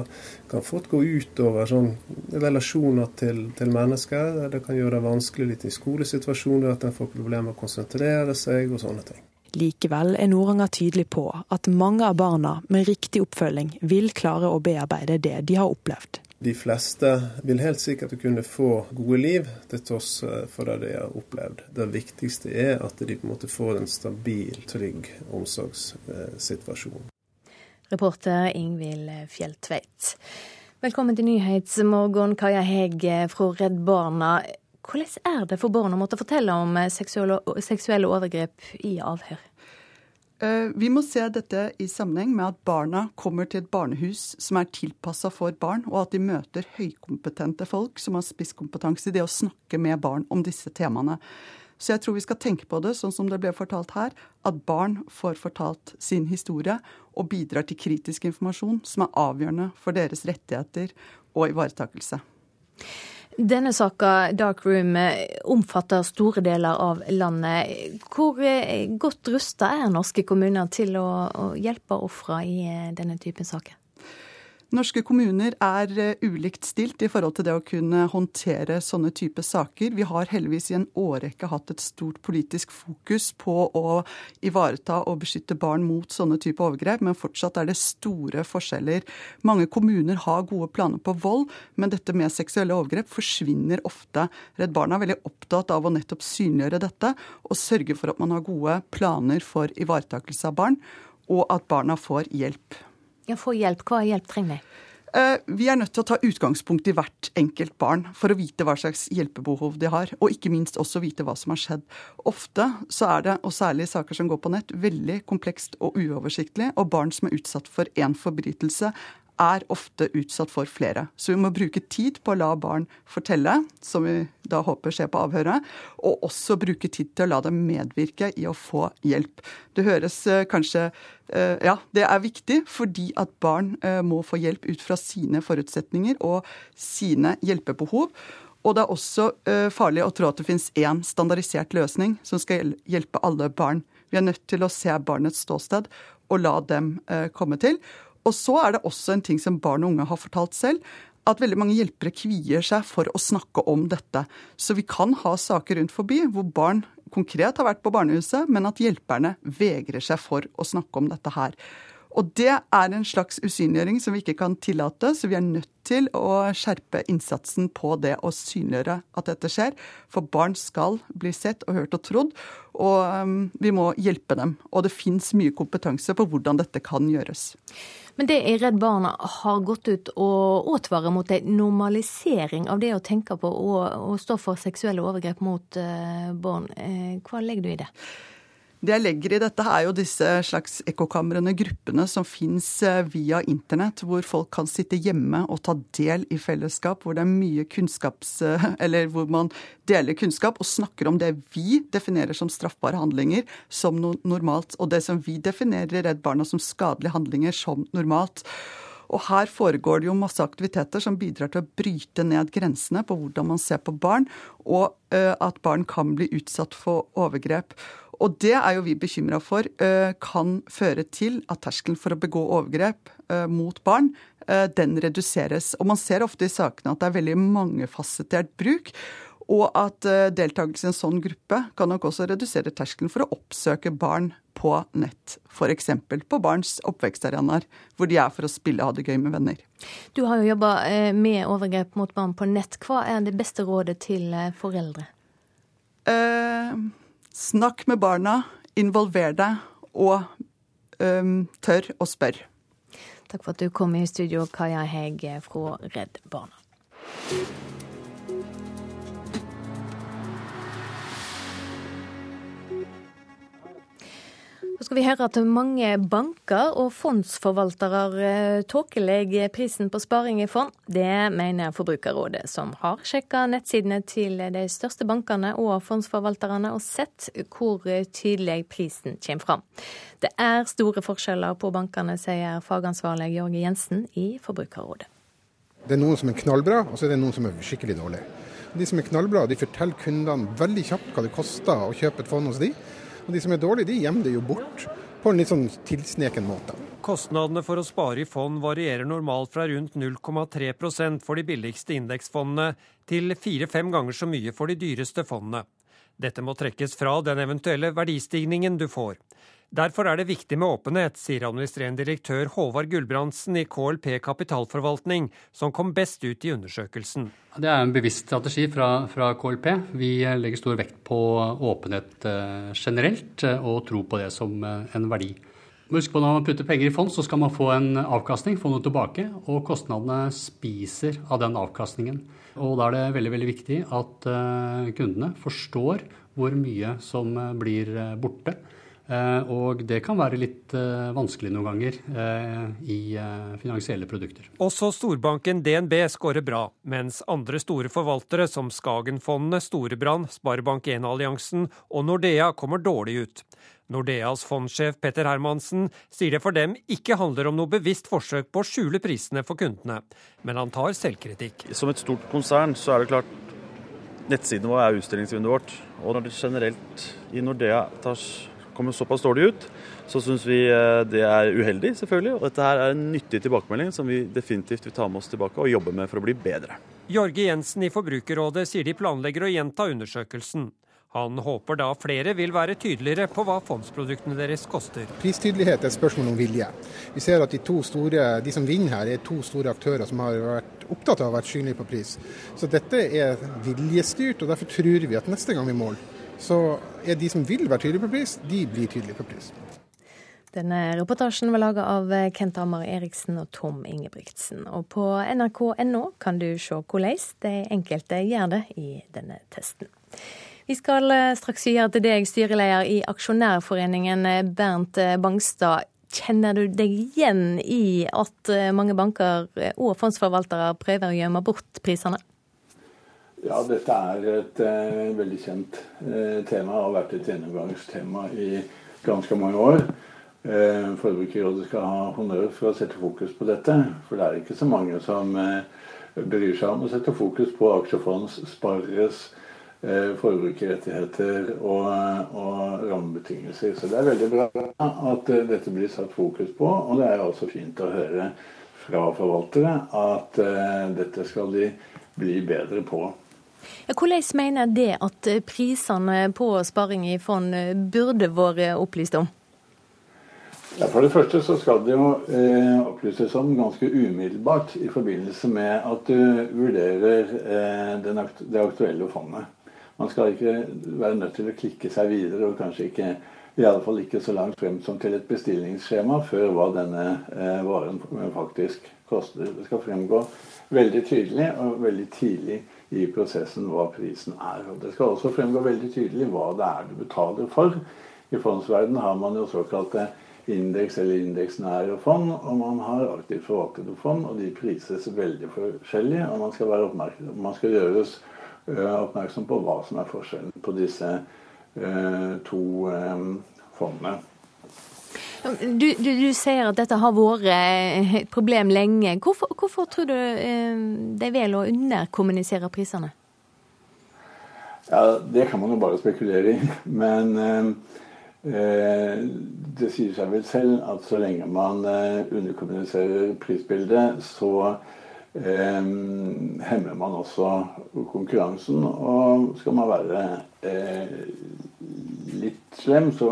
kan fort gå utover sånn, relasjoner til, til, mennesker. Det kan gjøre det vanskelig litt i skolesituasjoner, at en får problemer med å konsentrere seg og sånne ting. Likevel er Noranger tydelig på at mange av barna med riktig oppfølging vil klare å bearbeide det de har opplevd. De fleste vil helt sikkert kunne få gode liv til tross for det de har opplevd. Det viktigste er at de på en måte får en stabil, trygg omsorgssituasjon. Reporter Ingvild Fjelltveit. Velkommen til Nyhetsmorgen, Kaja Heg fra Redd Barna. Hvordan er det for barn å måtte fortelle om eh, seksuelle overgrep i avhør? Eh, vi må se dette i sammenheng med at barna kommer til et barnehus som er tilpassa for barn, og at de møter høykompetente folk som har spisskompetanse i det å snakke med barn om disse temaene. Så jeg tror vi skal tenke på det sånn som det ble fortalt her, at barn får fortalt sin historie og bidrar til kritisk informasjon som er avgjørende for deres rettigheter og ivaretakelse. Denne saka, Dark Room, omfatter store deler av landet. Hvor eh, godt rusta er norske kommuner til å, hjelpe ofra i eh, denne typen saker? Norske kommuner er eh, ulikt stilt i forhold til det å kunne håndtere sånne type saker. Vi har heldigvis i en årrekke hatt et stort politisk fokus på å ivareta og beskytte barn mot sånne type overgrep, men fortsatt er det store forskjeller. Mange kommuner har gode planer på vold, men dette med seksuelle overgrep forsvinner ofte. Redd Barna er veldig opptatt av å nettopp synliggjøre dette og sørge for at man har gode planer for ivaretakelse av barn, og at barna får hjelp. Ja, Få hjelp. Hva hjelp trenger de? Eh, vi er nødt til å ta utgangspunkt i hvert enkelt barn for å vite hva slags hjelpebehov de har, og ikke minst også vite hva som har skjedd. Ofte så er det, og særlig i saker som går på nett, veldig komplekst og uoversiktlig, og barn som er utsatt for én forbrytelse, er ofte utsatt for flere. Så vi må bruke tid på å la barn fortelle, som vi da håper skjer på avhøret, og også bruke tid til å la dem medvirke i å få hjelp. Det høres eh, kanskje eh, Ja, det er viktig fordi at barn eh, må få hjelp ut fra sine forutsetninger og sine hjelpebehov. Og det er også farlig å tro at det finnes én standardisert løsning som skal hjelpe alle barn. Vi er nødt til å se barnets ståsted og la dem komme til. Og så er det også en ting som barn og unge har fortalt selv, at veldig mange hjelpere kvier seg for å snakke om dette. Så vi kan ha saker rundt forbi hvor barn konkret har vært på barnehuset, men at hjelperne vegrer seg for å snakke om dette her. Og det er en slags usynliggjøring som vi ikke kan tillate, så vi er nødt til å skjerpe innsatsen på det å synliggjøre at dette skjer. For barn skal bli sett og hørt og trodd, og um, vi må hjelpe dem. Og det fins mye kompetanse på hvordan dette kan gjøres. Men det er Redd Barna har gått ut og advarer mot en normalisering av det å tenke på å stå for seksuelle overgrep mot uh, barn. Uh, hva legger du i det? Det jeg legger i dette, er jo disse slags ekkokamrene, gruppene som fins eh, via internett, hvor folk kan sitte hjemme og ta del i fellesskap, hvor det er mye kunnskaps... Eh, eller hvor man deler kunnskap og snakker om det vi definerer som straffbare handlinger, som normalt, og det som vi definerer i Redd Barna som skadelige handlinger, som normalt. Og her foregår det jo masse aktiviteter som bidrar til å bryte ned grensene på hvordan man ser på barn, og uh, at barn kan bli utsatt for overgrep. Og det er jo vi bekymra for uh, kan føre til at terskelen for å begå overgrep uh, mot barn, den reduseres. Og man ser ofte i sakene at det er veldig mangefasettert bruk. Og at deltakelse i en sånn gruppe kan nok også redusere terskelen for å oppsøke barn på nett. F.eks. på barns oppvekstarenaer, hvor de er for å spille og ha det gøy med venner. Du har jo jobba uh, med overgrep mot barn på nett. Hva er det beste rådet til foreldre? foreldre? snakk med barna, involver deg, og tør å spørre. Takk for at du kom i studio, Kaja Heg fra Redd Barna. Skal vi høre at mange banker og fondsforvaltere eh, tåkelegger prisen på sparing i fond. Det mener Forbrukerrådet, som har sjekka nettsidene til de største bankene og fondsforvalterne og sett hvor tydelig prisen kommer fram. Det er store forskjeller på bankene, sier fagansvarlig Jørge Jensen i Forbrukerrådet. Det er noen som er knallbra, og så er det noen som er skikkelig dårlig. De som er knallbra, de forteller kundene veldig kjapt hva det koster å kjøpe et fond hos de. Og de som er dårlige, de gjemmer det jo bort på en litt sånn tilsneken måte. Kostnadene for å spare i fond varierer normalt fra rundt 0,3% for de billigste indeksfondene til fire-fem ganger så mye for de dyreste fondene. Dette må trekkes fra den eventuelle verdistigningen du får. Derfor er det viktig med åpenhet, sier administrerende direktør Håvard Gulbrandsen i KLP kapitalforvaltning, som kom best ut i undersøkelsen. Det er en bevisst strategi fra, fra KLP. Vi legger stor vekt på åpenhet eh, generelt, eh, og tro på det som eh, en verdi. Husk på Når man putter penger i fond, så skal man få en avkastning, få noe tilbake. Og kostnadene spiser av den avkastningen. Og da er det veldig, veldig viktig at kundene forstår hvor mye som blir borte og det kan være litt eh, vanskelig noen ganger eh, i finansielle produkter. Også storbanken DNB skårer bra, mens andre store forvaltere som Skagenfondene, Storebrand, Sparebank1-alliansen og Nordea kommer dårlig ut. Nordeas fondsjef Petter Hermansen sier det for dem ikke handler om noe bevisst forsøk på å skjule prisene for kundene, men han tar selvkritikk. Som et stort konsern så er det klart nettsiden vår er utstillingsvinduet vårt. Og når det generelt i Nordea tas kommer såpass dårlig ut, så syns vi eh, det er uheldig, selvfølgelig. Og dette her er en nyttig tilbakemelding som vi definitivt vil ta med oss tilbake og jobbe med for å bli bedre. Jorge Jensen i Forbrukerrådet sier de planlegger å gjenta undersøkelsen. Han håper da flere vil være tydeligere på hva fondsproduktene deres koster. Pristydelighet er et spørsmål om vilje. Vi ser at de, to store, de som vinner her, er to store aktører som har vært opptatt av å være synlige på pris. Så dette er viljestyrt, og derfor tror vi at neste gang vi måler, så er de som vil være tydelige på pris, de blir tydelige på pris. Denne reportasjen var laga av Kent Amar Eriksen og Tom Ingebrigtsen. Og på nrk.no kan du se hvordan de enkelte gjør det i denne testen. Vi skal straks gjøre til deg, styreleder i Aksjonærforeningen, Bernt Bangstad. Kjenner du deg igjen i at mange banker og fondsforvaltere prøver å gjemme bort prisene? Ja, dette er et eh, veldig kjent eh, tema og har vært et gjennomgangstema i ganske mange år. Eh, Forbrukerrådet skal ha honnør for å sette fokus på dette. For det er ikke så mange som eh, bryr seg om å sette fokus på aksjefondsspareres eh, forbrukerrettigheter og, og, rammebetingelser. Så det er veldig bra at eh, dette blir satt fokus på. Og det er også fint å høre fra forvaltere at dette skal de bli bedre på. Hvordan mener det at prisene på sparing i fond burde vært opplyst om? Ja, for det første så skal det jo eh, opplyses om ganske umiddelbart i forbindelse med at du vurderer eh, akt det aktuelle fondet. Man skal ikke være nødt til å klikke seg videre, og kanskje ikke i alle fall ikke så langt frem som til et bestillingsskjema før hva denne eh, varen faktisk koster. Det skal fremgå veldig tydelig og veldig tidlig i prosessen hva prisen er. Og Det skal også fremgå veldig tydelig hva det er du betaler for. I fondsverdenen har man jo såkalte indeks eller indeksnære fond, og man har aktivt forvaltede fond, og de prises veldig forskjellig. og Man skal, man skal gjøres oppmerksom på hva som er forskjellen på disse to fondene. Du, du, du, sier at dette har vært eh, et problem lenge. Hvorfor, hvorfor tror du de det er vel å underkommunisere prisene? Ja, Det kan man jo bare spekulere i. Men eh, eh, det sier seg vel selv at så lenge man eh, underkommuniserer prisbildet, så eh, hemmer man også konkurransen. Og skal man være litt slem, så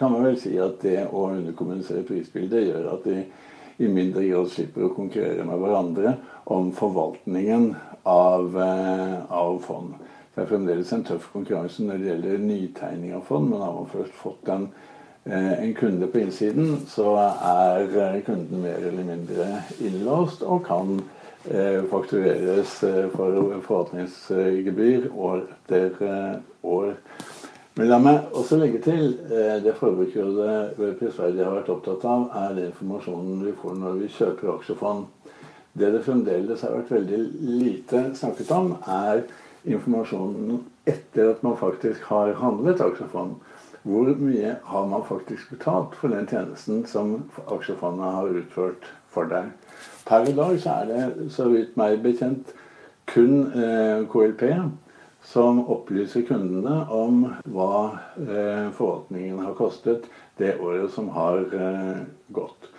kan man vel si at det å underkommunisere prisbildet gjør at de i mindre grad slipper å konkurrere med hverandre om forvaltningen av, eh, av fond. Det er fremdeles en tøff konkurranse når det gjelder nytegning av fond, men har man først fått en, eh, en kunde på innsiden, så er eh, kunden mer eller mindre innlåst og kan faktureres for forvaltningsgebyr år etter år. Men la meg også legge til eh, det Forbrukerrådet prisverdig har vært opptatt av, er den informasjonen vi får når vi kjøper aksjefond. Det det fremdeles har vært veldig lite snakket om, er informasjonen etter at man faktisk har handlet aksjefond. Hvor mye har man faktisk betalt for den tjenesten som aksjefondet har utført for deg? Per i dag så er det, så vidt meg bekjent, kun eh, KLP som opplyser kundene om hva eh, forvaltningen har kostet det året som har eh, gått.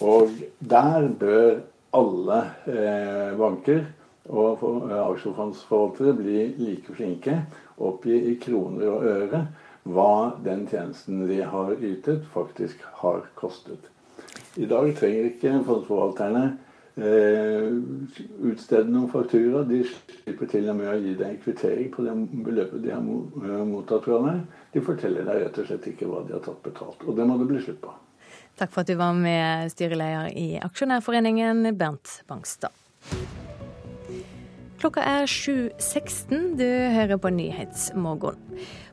Og der bør alle eh, banker og aksjefondsforvaltere bli like flinke, oppgi i kroner og øre hva den tjenesten de har ytet, faktisk har kostet. I dag trenger ikke fondsforvalterne utstede noen faktura. De slipper til og med å gi deg en kvittering på det beløpet de har eh, mottatt fra deg. De forteller deg rett og slett ikke hva de har tatt betalt. Og det må det bli slutt på. Takk for at du var med, styreleder i Aksjonærforeningen, Bernt Bangstad. Klokka er 7.16. Du hører på Nyhetsmorgen.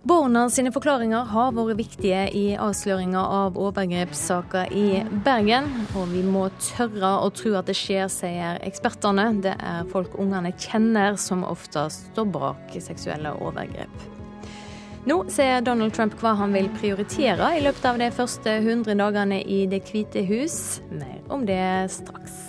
Barna sine forklaringer har vært viktige i avsløringa av overgrepssaker i Bergen. Og vi må tørre å tro at det skjer, sier ekspertene. Det er folk ungene kjenner som ofte står bak seksuelle overgrep. Nå ser Donald Trump hva han vil prioritere i løpet av de første 100 dagene i Det hvite hus. Mer om det straks.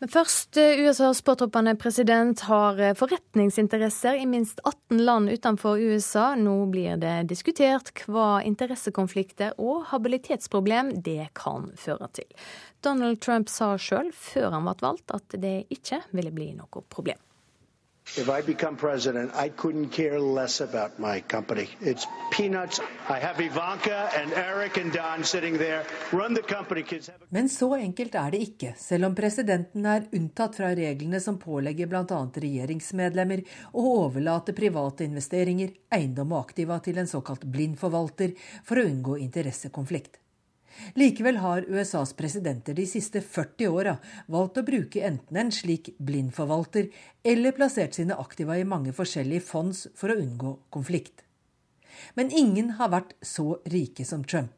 Men først, eh, USAs påtroppende president har eh, forretningsinteresser i minst 18 land utenfor USA. Nå blir det diskutert hva interessekonflikter og habilitetsproblem det kan føre til. Donald Trump sa sjøl før han ble valgt at det ikke ville bli noe problem. If I become president, I couldn't care less about my company. It's peanuts. I have Ivanka and Eric and Don sitting there. Run the company, kids. Men så enkelt er det ikke, selv om presidenten er unntatt fra reglene som pålegger bl.a. regjeringsmedlemmer å overlate private investeringer, eiendom og aktiva til en såkalt blind forvalter for å unngå interessekonflikt. Likevel har USAs presidenter de siste 40 åra valgt å bruke enten en slik blindforvalter eller plassert sine aktiva i mange forskjellige fonds for å unngå konflikt. Men ingen har vært så rike som Trump,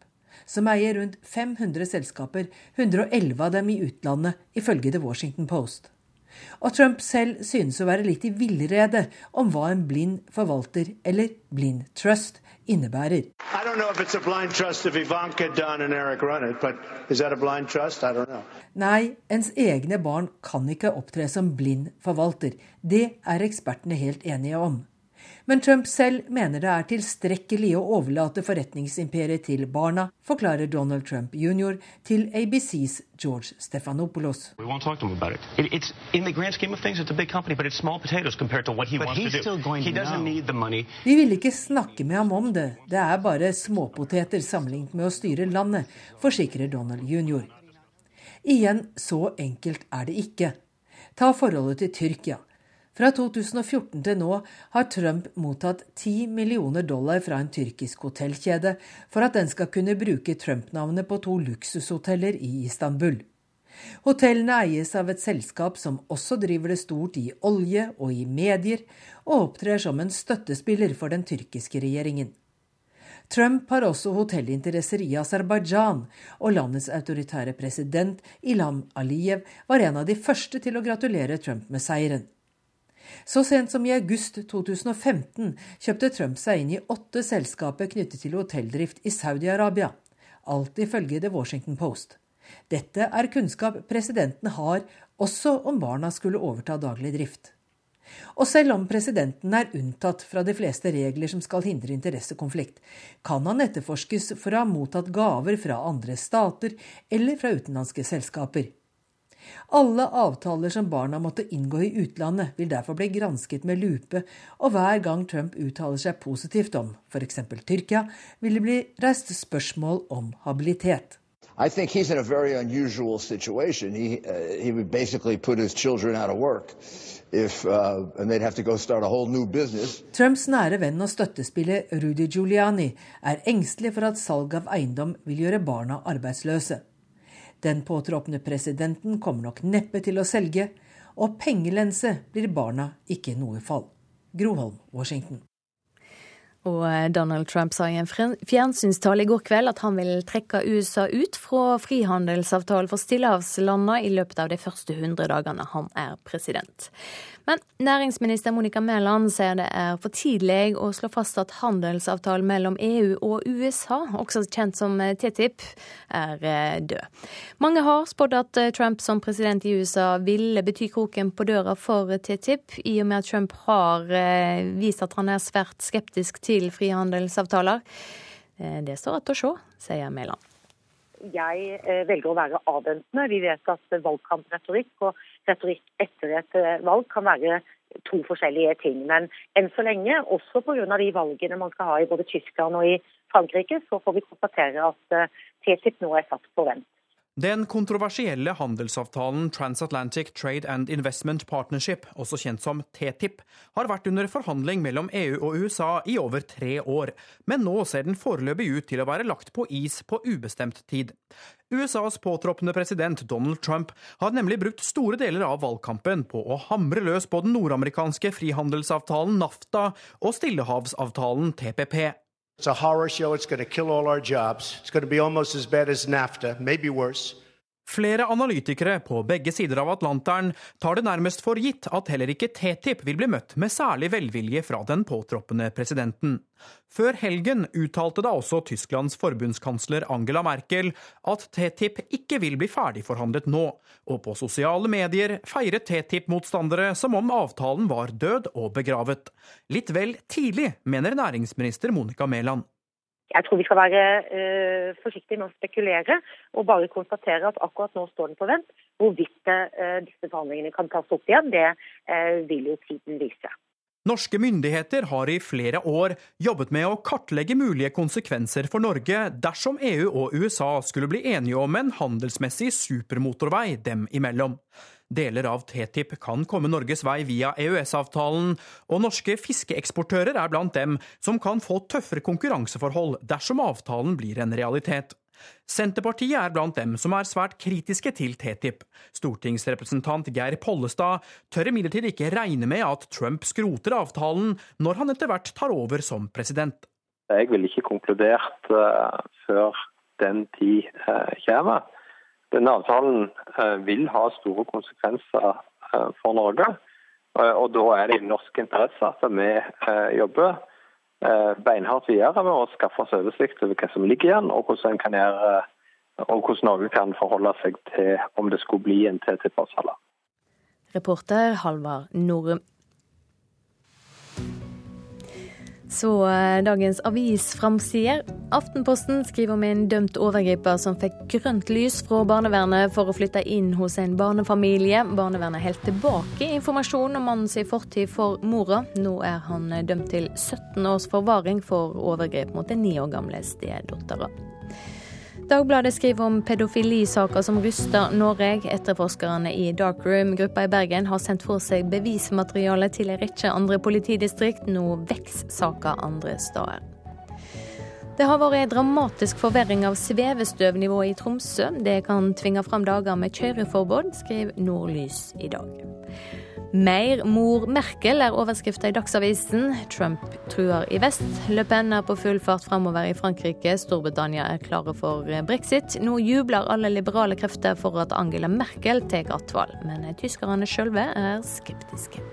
som eier rundt 500 selskaper, 111 av dem i utlandet, ifølge The Washington Post. Og Trump selv synes å være litt i villrede om hva en blind forvalter, eller blind trust, innebærer. Nei, ens egne barn kan ikke opptre som blind forvalter. Det er ekspertene helt enige om. Men Trump selv mener det er tilstrekkelig å overlate forretningsimperiet til barna, forklarer Donald Trump jr. til ABCs George Stefanopoulos. Vi vil ikke snakke med ham om det, det er bare småpoteter sammenlignet med å styre landet, forsikrer Donald jr. Igjen, så enkelt er det ikke. Ta forholdet til Tyrkia. Fra 2014 til nå har Trump mottatt 10 millioner dollar fra en tyrkisk hotellkjede for at den skal kunne bruke Trump-navnet på to luksushoteller i Istanbul. Hotellene eies av et selskap som også driver det stort i olje og i medier, og opptrer som en støttespiller for den tyrkiske regjeringen. Trump har også hotellinteresser i Aserbajdsjan, og landets autoritære president Ilham Aliyev var en av de første til å gratulere Trump med seieren. Så sent som i august 2015 kjøpte Trump seg inn i åtte selskaper knyttet til hotelldrift i Saudi-Arabia. Alt ifølge The Washington Post. Dette er kunnskap presidenten har, også om barna skulle overta daglig drift. Og selv om presidenten er unntatt fra de fleste regler som skal hindre interessekonflikt, kan han etterforskes for å ha mottatt gaver fra andre stater eller fra utenlandske selskaper. Alle avtaler som barna måtte inngå i utlandet, vil derfor bli gransket med lupe, og hver gang Trump uttaler seg positivt om f.eks. Tyrkia, vil det bli reist spørsmål om habilitet. I think he's in a very unusual situation. He, uh, he would basically put his children out of work. If, uh, and they'd have to go start a whole new business. Trumps nære venn og støttespiller Rudy Giuliani er engstelig for at salg av eiendom vil gjøre barna arbeidsløse. Den påtroppende presidenten kommer nok neppe til å selge, og pengelense blir barna ikke noe fall. Groholm, Washington. Og eh, Donald Trump sa i en fjernsynstale i går kveld at han vil trekke USA ut fra frihandelsavtalen for stillehavslandene i løpet av de første 100 dagene han er president. Men næringsminister Monica Mæland sier det er for tidlig å slå fast at handelsavtalen mellom EU og USA, også kjent som TTIP, er eh, død. Mange har spådd at eh, Trump som president i USA ville bety kroken på døra for TTIP, i og med at Trump har eh, vist at han er svært skeptisk til frihandelsavtaler. Det står igjen å se, sier Mæland jeg velger å være avventende. Vi vet at valgkampretorikk og retorikk etter et eh, valg kan være to forskjellige ting. Men enn så lenge, også pga. de valgene man skal ha i både Tyskland og i Frankrike, så får vi konstatere at eh, TTIP nå er satt på vent. Den kontroversielle handelsavtalen Transatlantic Trade and Investment Partnership, også kjent som TTIP, har vært under forhandling mellom EU og USA i over tre år, men nå ser den foreløpig ut til å være lagt på is på ubestemt tid. USAs påtroppende president Donald Trump har nemlig brukt store deler av valgkampen på å hamre løs på den nordamerikanske frihandelsavtalen NAFTA og stillehavsavtalen TPP. It's a horror show. It's going to kill all our jobs. It's going to be almost as bad as NAFTA, maybe worse. Flere analytikere på begge sider av Atlanteren tar det nærmest for gitt at heller ikke TTIP vil bli møtt med særlig velvilje fra den påtroppende presidenten. Før helgen uttalte da også Tysklands forbundskansler Angela Merkel at TTIP ikke vil bli ferdigforhandlet nå, og på sosiale medier feiret TTIP-motstandere som om avtalen var død og begravet. Litt vel tidlig, mener næringsminister Monica Mæland. Jeg tror vi skal være uh, forsiktige med å spekulere og bare konstatere at akkurat nå står den på vent. Hvorvidt uh, disse forhandlingene kan tas opp igjen, det uh, vil jo tiden vise. Norske myndigheter har i flere år jobbet med å kartlegge mulige konsekvenser for Norge dersom EU og USA skulle bli enige om en handelsmessig supermotorvei dem imellom. Deler av TTIP kan komme Norges vei via EØS-avtalen, og norske fiskeeksportører er blant dem som kan få tøffere konkurranseforhold dersom avtalen blir en realitet. Senterpartiet er blant dem som er svært kritiske til TTIP. Stortingsrepresentant Geir Pollestad tør imidlertid ikke regne med at Trump skroter avtalen når han etter hvert tar over som president. Jeg vil ikke konkludert uh, før den tid uh, kommer. Denne avtalen eh, vil ha store konsekvenser eh, for Norge. Eh, og Da er det i norsk interesse at vi jobber beinhardt videre med å skaffe oss oversikt over hva som ligger igjen, og hvordan, gjøre, og hvordan Norge kan forholde seg til om det skulle bli en TTIP-avtale. Reporter Halvard Norum. Så dagens dagens avisframsider. Aftenposten skriver om en dømt overgriper som fikk grønt lys fra barnevernet for å flytte inn hos en barnefamilie. Barnevernet holdt tilbake informasjon om mannens fortid for mora. Nå er han dømt til 17 års forvaring for overgrep mot den ni år gamle stedattera. Dagbladet skriver om pedofilisaker som ryster Norge. Etterforskerne i Dark Room-gruppa i Bergen har sendt for seg bevismateriale til en rekke andre politidistrikt. Nå vokser saka andre steder. Det har vært en dramatisk forverring av svevestøvnivået i Tromsø. Det kan tvinge fram dager med kjøreforbud, skriver Nordlys i dag. Mer mor Merkel er overskrifta i Dagsavisen. Trump truer i vest. Le Pen er på full fart framover i Frankrike. Storbritannia er klare for brexit. Nå jubler alle liberale krefter for at Angela Merkel tar attvalg, men tyskerne sjølve er skeptiske.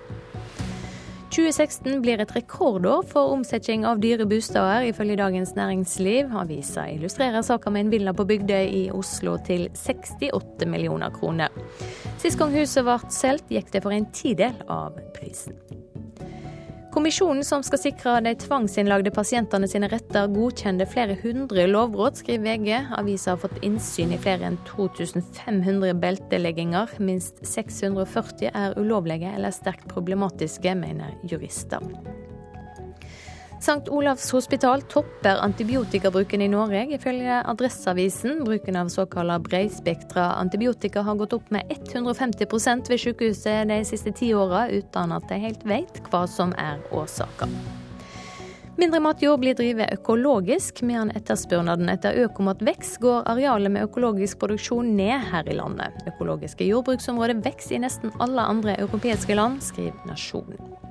2016 blir et rekordår for omsetning av dyre bosteder, ifølge Dagens Næringsliv. Avisa illustrerer saka med en villa på Bygdøy i Oslo til 68 millioner kroner. Sist gang huset ble solgt, gikk det for en tidel av prisen. Kommisjonen som skal sikre de tvangsinnlagde pasientene sine retter, godkjente flere hundre lovbrudd, skriver VG. Avisa har fått innsyn i flere enn 2500 beltelegginger. Minst 640 er ulovlige eller sterkt problematiske, mener jurister. St. Olavs hospital topper antibiotikabruken i Norge. Ifølge Adresseavisen bruken av såkalla breispektra antibiotika har gått opp med 150% ved sykehuset de siste ti åra, uten at de helt vet hva som er årsaka. Mindre matjord blir drevet økologisk, mens etterspørnaden etter økomat vekst, går arealet med økologisk produksjon ned her i landet. Økologiske jordbruksområder vokser i nesten alle andre europeiske land, skriver Nasjonen.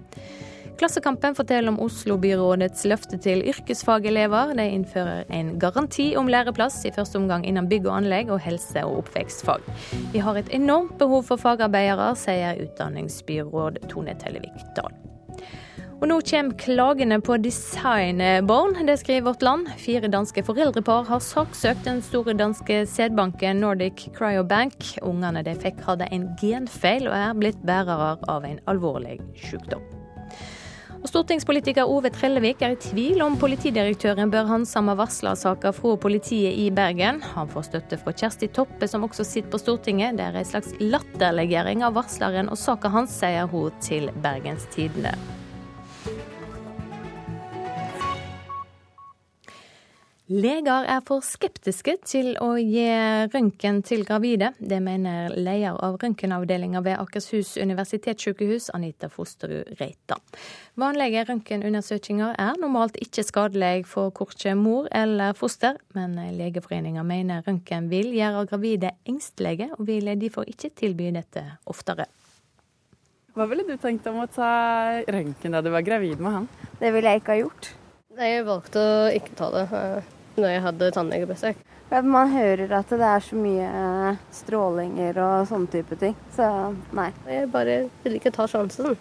Klassekampen forteller om Oslo-byrådets løfte til yrkesfagelever. De innfører en garanti om læreplass, i første omgang innen bygg og anlegg og helse- og oppvekstfag. Vi har et enormt behov for fagarbeidere, sier utdanningsbyråd Tone Tellevik Dahl. Og nå kommer klagene på designbarn, det skriver Vårt Land. Fire danske foreldrepar har saksøkt den store danske sædbanken Nordic Cryobank. Ungene de fikk hadde en genfeil og er blitt bærere av en alvorlig sykdom. Stortingspolitiker Ove Trellevik er i tvil om politidirektøren bør handsame varslersaker fra politiet i Bergen. Han får støtte fra Kjersti Toppe, som også sitter på Stortinget. Det er en slags latterliggjøring av varsleren og saka hans, sier hun til Bergens Tidende. Leger er for skeptiske til å gi røntgen til gravide. Det mener leder av røntgenavdelinga ved Akershus universitetssykehus, Anita Fosterud Reita. Vanlige røntgenundersøkelser er normalt ikke skadelig for korkje mor eller foster, men Legeforeninga mener røntgen vil gjøre gravide engstelige, og vil derfor ikke tilby dette oftere. Hva ville du tenkt om å ta røntgen da du var gravid med han? Det ville jeg ikke ha gjort. Jeg valgte å ikke ta det når jeg hadde tannlegebesøk. Man hører at det er så mye strålinger og sånne type ting. Så nei. Jeg bare vil ikke ta sjansen.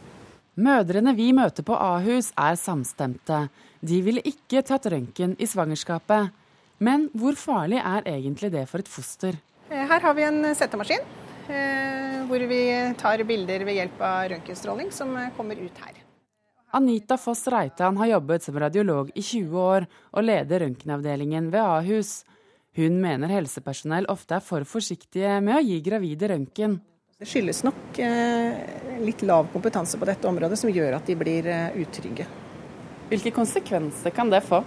Mødrene vi møter på Ahus er samstemte. De ville ikke tatt røntgen i svangerskapet. Men hvor farlig er egentlig det for et foster? Her har vi en settemaskin hvor vi tar bilder ved hjelp av røntgenstråling som kommer ut her. Anita Foss Reitan har jobbet som radiolog i 20 år og leder røntgenavdelingen ved Ahus. Hun mener helsepersonell ofte er for forsiktige med å gi gravide røntgen. Det skyldes nok litt lav kompetanse på dette området som gjør at de blir utrygge. Hvilke konsekvenser kan det få?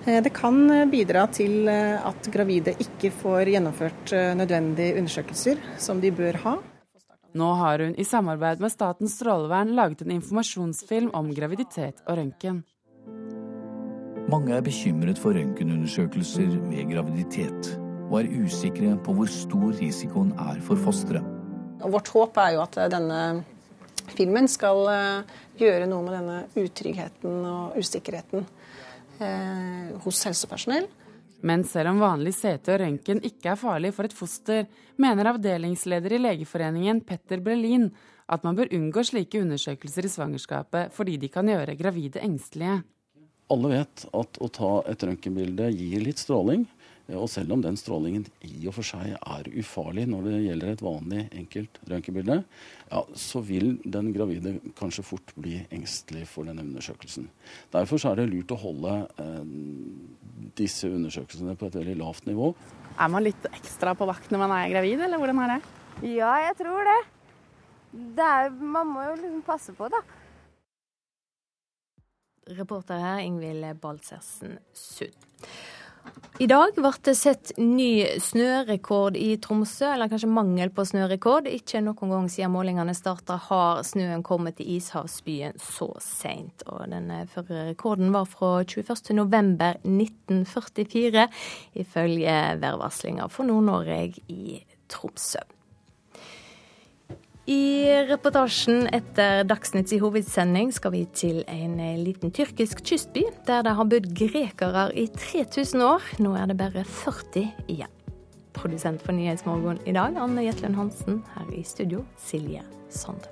Det kan bidra til at gravide ikke får gjennomført nødvendige undersøkelser som de bør ha. Nå har hun i samarbeid med Statens strålevern laget en informasjonsfilm om graviditet og røntgen. Mange er bekymret for røntgenundersøkelser ved graviditet, og er usikre på hvor stor risikoen er for fosteret. Vårt håp er jo at denne filmen skal gjøre noe med denne utryggheten og usikkerheten eh, hos helsepersonell. Men selv om vanlig CT og røntgen ikke er farlig for et foster, mener avdelingsleder i Legeforeningen Petter Brelin at man bør unngå slike undersøkelser i svangerskapet fordi de kan gjøre gravide engstelige. Alle vet at å ta et røntgenbilde gir litt stråling. Og selv om den strålingen i og for seg er ufarlig når det gjelder et vanlig, enkelt røntgenbilde, ja, så vil den gravide kanskje fort bli engstelig for denne undersøkelsen. Derfor er det lurt å holde eh, disse undersøkelsene på et veldig lavt nivå. Er man litt ekstra på vakt når man er gravid, eller hvordan er det? Ja, jeg tror det. det er, man må jo liksom passe på, da. Reporter her Ingvild Balsersen Sund. I dag ble det sett ny snørekord i Tromsø, eller kanskje mangel på snørekord. Ikke noen gang siden målingene starta har snøen kommet til ishavsbyen så seint. Den førre rekorden var fra 21.11.1944, ifølge værvarslinga for Nord-Norge i Tromsø. I reportasjen etter Dagsnytts hovedsending skal vi til en liten tyrkisk kystby, der det har bodd grekere i 3000 år. Nå er det bare 40 igjen. Produsent for Nyhetsmorgen i dag, Anne Jetlund Hansen. Her i studio, Silje Sande.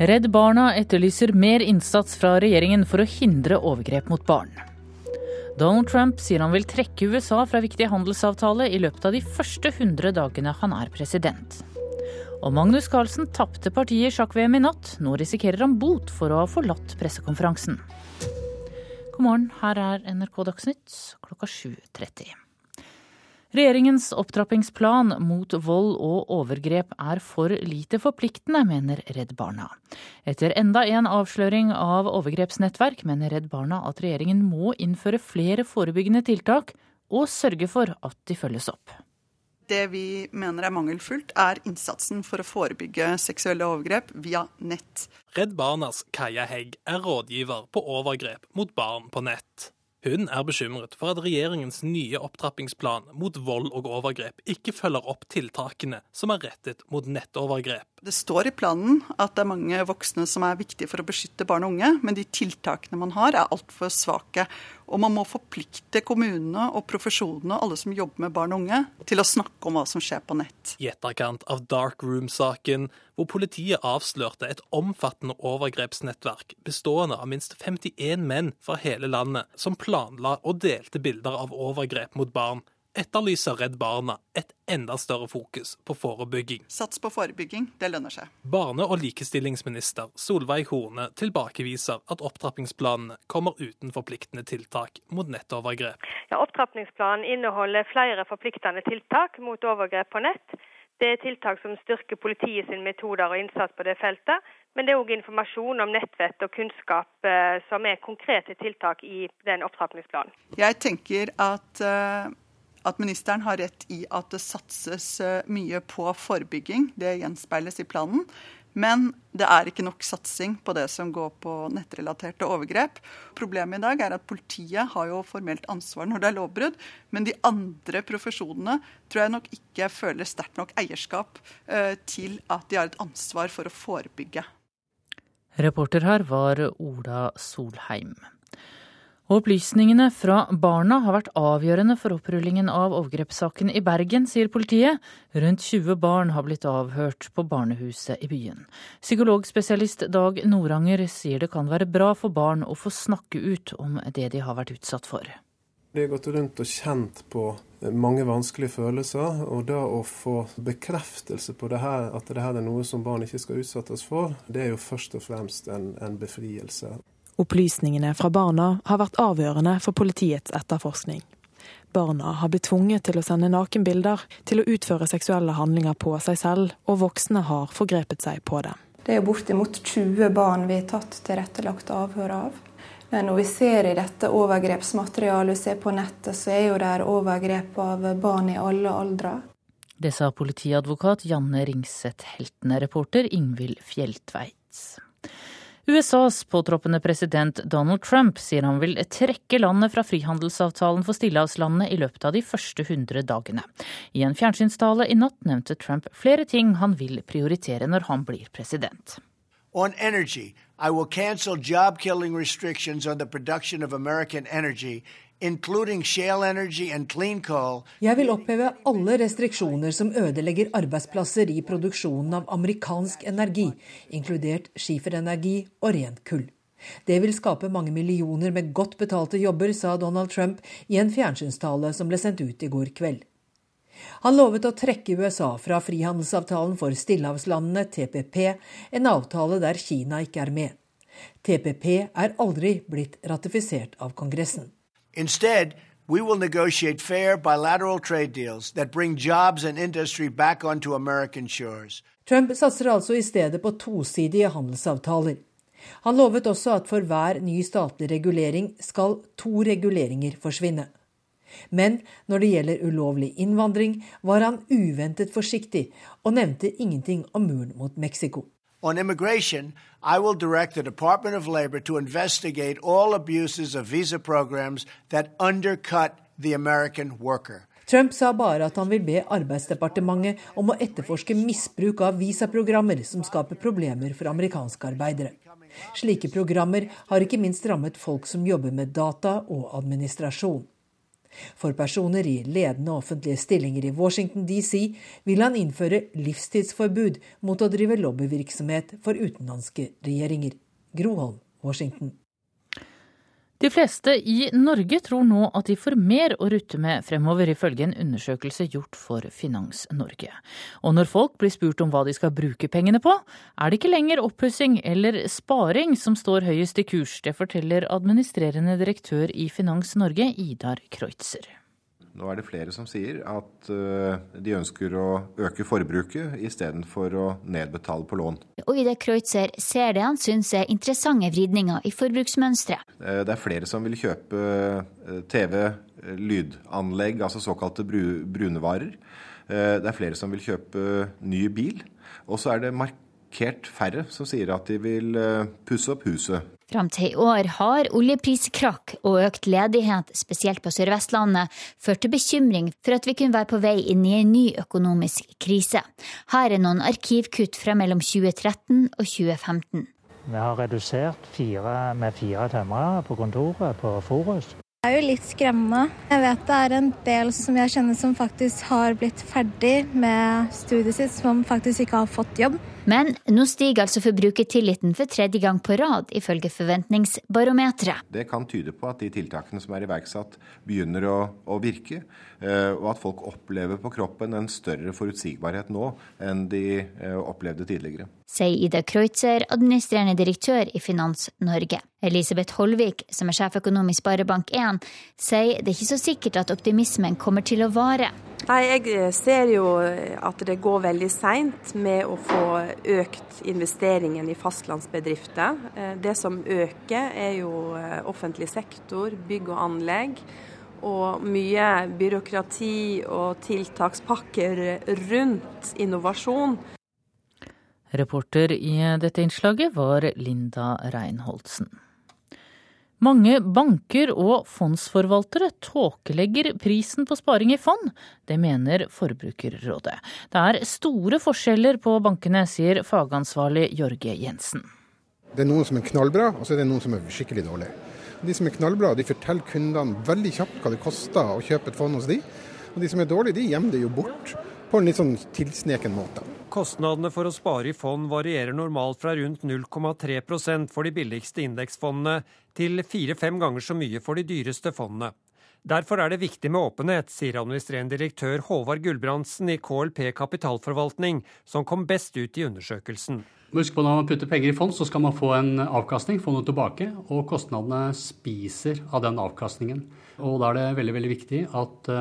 Redd Barna etterlyser mer innsats fra regjeringen for å hindre overgrep mot barn. Donald Trump sier han vil trekke USA fra viktige handelsavtale i løpet av de første 100 dagene han er president. Og Magnus Carlsen tapte partiet i sjakk-VM i natt. Nå risikerer han bot for å ha forlatt pressekonferansen. God morgen, her er NRK Dagsnytt klokka 7.30. Regjeringens opptrappingsplan mot vold og overgrep er for lite forpliktende, mener Redd Barna. Etter enda en avsløring av overgrepsnettverk mener Redd Barna at regjeringen må innføre flere forebyggende tiltak og sørge for at de følges opp. Det vi mener er mangelfullt, er innsatsen for å forebygge seksuelle overgrep via nett. Redd Barnas Kaja Hegg er rådgiver på overgrep mot barn på nett. Hun er bekymret for at regjeringens nye opptrappingsplan mot vold og overgrep ikke følger opp tiltakene som er rettet mot nettovergrep. Det står i planen at det er mange voksne som er viktige for å beskytte barn og unge, men de tiltakene man har er altfor svake. Og man må forplikte kommunene og profesjonene og alle som jobber med barn og unge, til å snakke om hva som skjer på nett. I etterkant av Dark Room-saken, hvor politiet avslørte et omfattende overgrepsnettverk bestående av minst 51 menn fra hele landet, som planla og delte bilder av overgrep mot barn, etterlyser Redd Barna et enda større fokus på forebygging. Sats på forebygging, det lønner seg. Barne- og likestillingsminister Solveig Horne tilbakeviser at opptrappingsplanene kommer uten forpliktende tiltak mot nettovergrep. Ja, opptrappingsplanen inneholder flere forpliktende tiltak mot overgrep på nett. Det er tiltak som styrker politiet sine metoder og innsats på det feltet. Men det er òg informasjon om nettvett og kunnskap eh, som er konkrete tiltak i den opptrappingsplanen. Jeg tenker at uh at ministeren har rett i at det satses eh, mye på forebygging. Det gjenspeiles i planen. Men det er ikke nok satsing på det som går på nettrelaterte overgrep. Problemet i dag er at politiet har jo formelt ansvar når det er lovbrudd, men de andre profesjonene tror jeg nok ikke føler sterkt nok eierskap eh, til at de har et ansvar for å forebygge. Reporter her var Ola Solheim. Opplysningene fra barna har vært avgjørende for opprullingen av overgrepssaken i Bergen, sier politiet. Rundt 20 barn har blitt avhørt på barnehuset i byen. Psykologspesialist Dag Noranger sier det kan være bra for barn å få snakke ut om det de har vært utsatt for. Vi har gått rundt og kjent på mange vanskelige følelser, og da å få bekreftelse på det her, at det her er noe som barn ikke skal utsettes for, det er jo først og fremst en, en befrielse. Opplysningene fra barna har vært avgjørende for politiets etterforskning. Barna har blitt tvunget til å sende nakenbilder, til å utføre seksuelle handlinger på seg selv, og voksne har forgrepet seg på dem. Det er bortimot 20 barn vi har tatt tilrettelagt avhør av. Men når vi ser i dette overgrepsmaterialet vi ser på nettet, så er jo det overgrep av barn i alle aldre. Det sa politiadvokat Janne Ringseth Heltene, reporter Ingvild Fjeltveits. USAs påtroppende president Donald Trump sier han vil trekke landet fra frihandelsavtalen for stillehavslandene i løpet av de første 100 dagene. I en fjernsynstale i natt nevnte Trump flere ting han vil prioritere når han blir president. On energy, I will cancel job killing restrictions on the production of American energy jeg vil oppheve alle restriksjoner som ødelegger arbeidsplasser i produksjonen av amerikansk energi, inkludert skiferenergi og rent kull. Det vil skape mange millioner med godt betalte jobber, sa Donald Trump i en fjernsynstale som ble sendt ut i går kveld. Han lovet å trekke USA fra frihandelsavtalen for stillehavslandene, TPP, en avtale der Kina ikke er med. TPP er aldri blitt ratifisert av Kongressen. Instead, we will negotiate fair bilateral trade deals that bring jobs and industry back onto American shores. Trump satser altså i stedet på tosidige handelsavtaler. Han lovet også at for hver ny statlig regulering skal to reguleringer forsvinne. Men når det gjelder ulovlig innvandring, var han uventet forsiktig og nevnte ingenting om muren mot Mexico. On immigration, I will direct the Department of Labor to investigate all abuses of visa programs that undercut the American worker. Trump sa bare at han vil be Arbeidsdepartementet om å etterforske misbruk av visaprogrammer som skaper problemer for amerikanske arbeidere. Slike programmer har ikke minst rammet folk som jobber med data og administrasjon. For personer i ledende offentlige stillinger i Washington DC vil han innføre livstidsforbud mot å drive lobbyvirksomhet for utenlandske regjeringer. Groholm, Washington. De fleste i Norge tror nå at de får mer å rutte med fremover, ifølge en undersøkelse gjort for Finans Norge. Og når folk blir spurt om hva de skal bruke pengene på, er det ikke lenger oppussing eller sparing som står høyest i kurs. Det forteller administrerende direktør i Finans Norge, Idar Kreutzer. Nå er det flere som sier at de ønsker å øke forbruket istedenfor å nedbetale på lån. Og Ida Kreutzer ser det han syns er interessante vridninger i forbruksmønsteret. Det er flere som vil kjøpe TV, lydanlegg, altså såkalte brunevarer. Det er flere som vil kjøpe ny bil. Og så er det markert færre som sier at de vil pusse opp huset. Fram til i år har oljepriskrakk og økt ledighet, spesielt på Sør-Vestlandet, ført til bekymring for at vi kunne være på vei inn i en ny økonomisk krise. Her er noen arkivkutt fra mellom 2013 og 2015. Vi har redusert fire, med fire tømrere på kontoret på Forus. Det er jo litt skremmende. Jeg vet det er en del som jeg kjenner som faktisk har blitt ferdig med studiet sitt, som faktisk ikke har fått jobb. Men nå stiger altså forbrukertilliten for tredje gang på rad, ifølge Forventningsbarometeret. Det kan tyde på at de tiltakene som er iverksatt, begynner å, å virke, og at folk opplever på kroppen en større forutsigbarhet nå enn de opplevde tidligere. Sier Ida Kreutzer, administrerende direktør i Finans Norge. Elisabeth Holvik, som er sjeføkonom i Sparebank1, sier det er ikke så sikkert at optimismen kommer til å vare. Nei, Jeg ser jo at det går veldig seint med å få økt investeringen i fastlandsbedrifter. Det som øker er jo offentlig sektor, bygg og anlegg. Og mye byråkrati og tiltakspakker rundt innovasjon. Reporter i dette innslaget var Linda Reinholdsen. Mange banker og fondsforvaltere tåkelegger prisen på sparing i fond. Det mener Forbrukerrådet. Det er store forskjeller på bankene, sier fagansvarlig Jorge Jensen. Det er noen som er knallbra, og så er det noen som er skikkelig dårlige. De som er knallbra, de forteller kundene veldig kjapt hva det koster å kjøpe et fond hos de. Og de som er dårlige, de gjemmer det jo bort på en litt sånn tilsneken måte. Kostnadene for å spare i fond varierer normalt fra rundt 0,3% for de billigste indeksfondene til fire-fem ganger så mye for de dyreste fondene. Derfor er det viktig med åpenhet, sier administrerende direktør Håvard Gulbrandsen i KLP kapitalforvaltning, som kom best ut i undersøkelsen. Husk på Når man putter penger i fond, så skal man få en avkastning, få noe tilbake. Og kostnadene spiser av den avkastningen. Og Da er det veldig veldig viktig at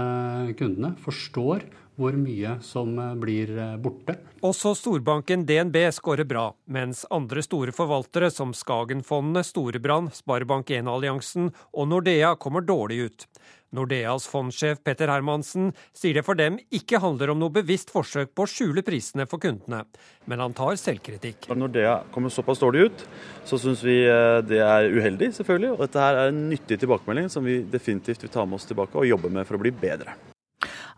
kundene forstår hvor mye som blir borte. Også storbanken DNB skårer bra, mens andre store forvaltere som Skagenfondene, Storebrand, Sparebank1-alliansen og Nordea kommer dårlig ut. Nordeas fondsjef Petter Hermansen sier det for dem ikke handler om noe bevisst forsøk på å skjule prisene for kundene, men han tar selvkritikk. Når Nordea kommer såpass dårlig ut, så syns vi det er uheldig, selvfølgelig. Og dette her er en nyttig tilbakemelding som vi definitivt vil ta med oss tilbake og jobbe med for å bli bedre.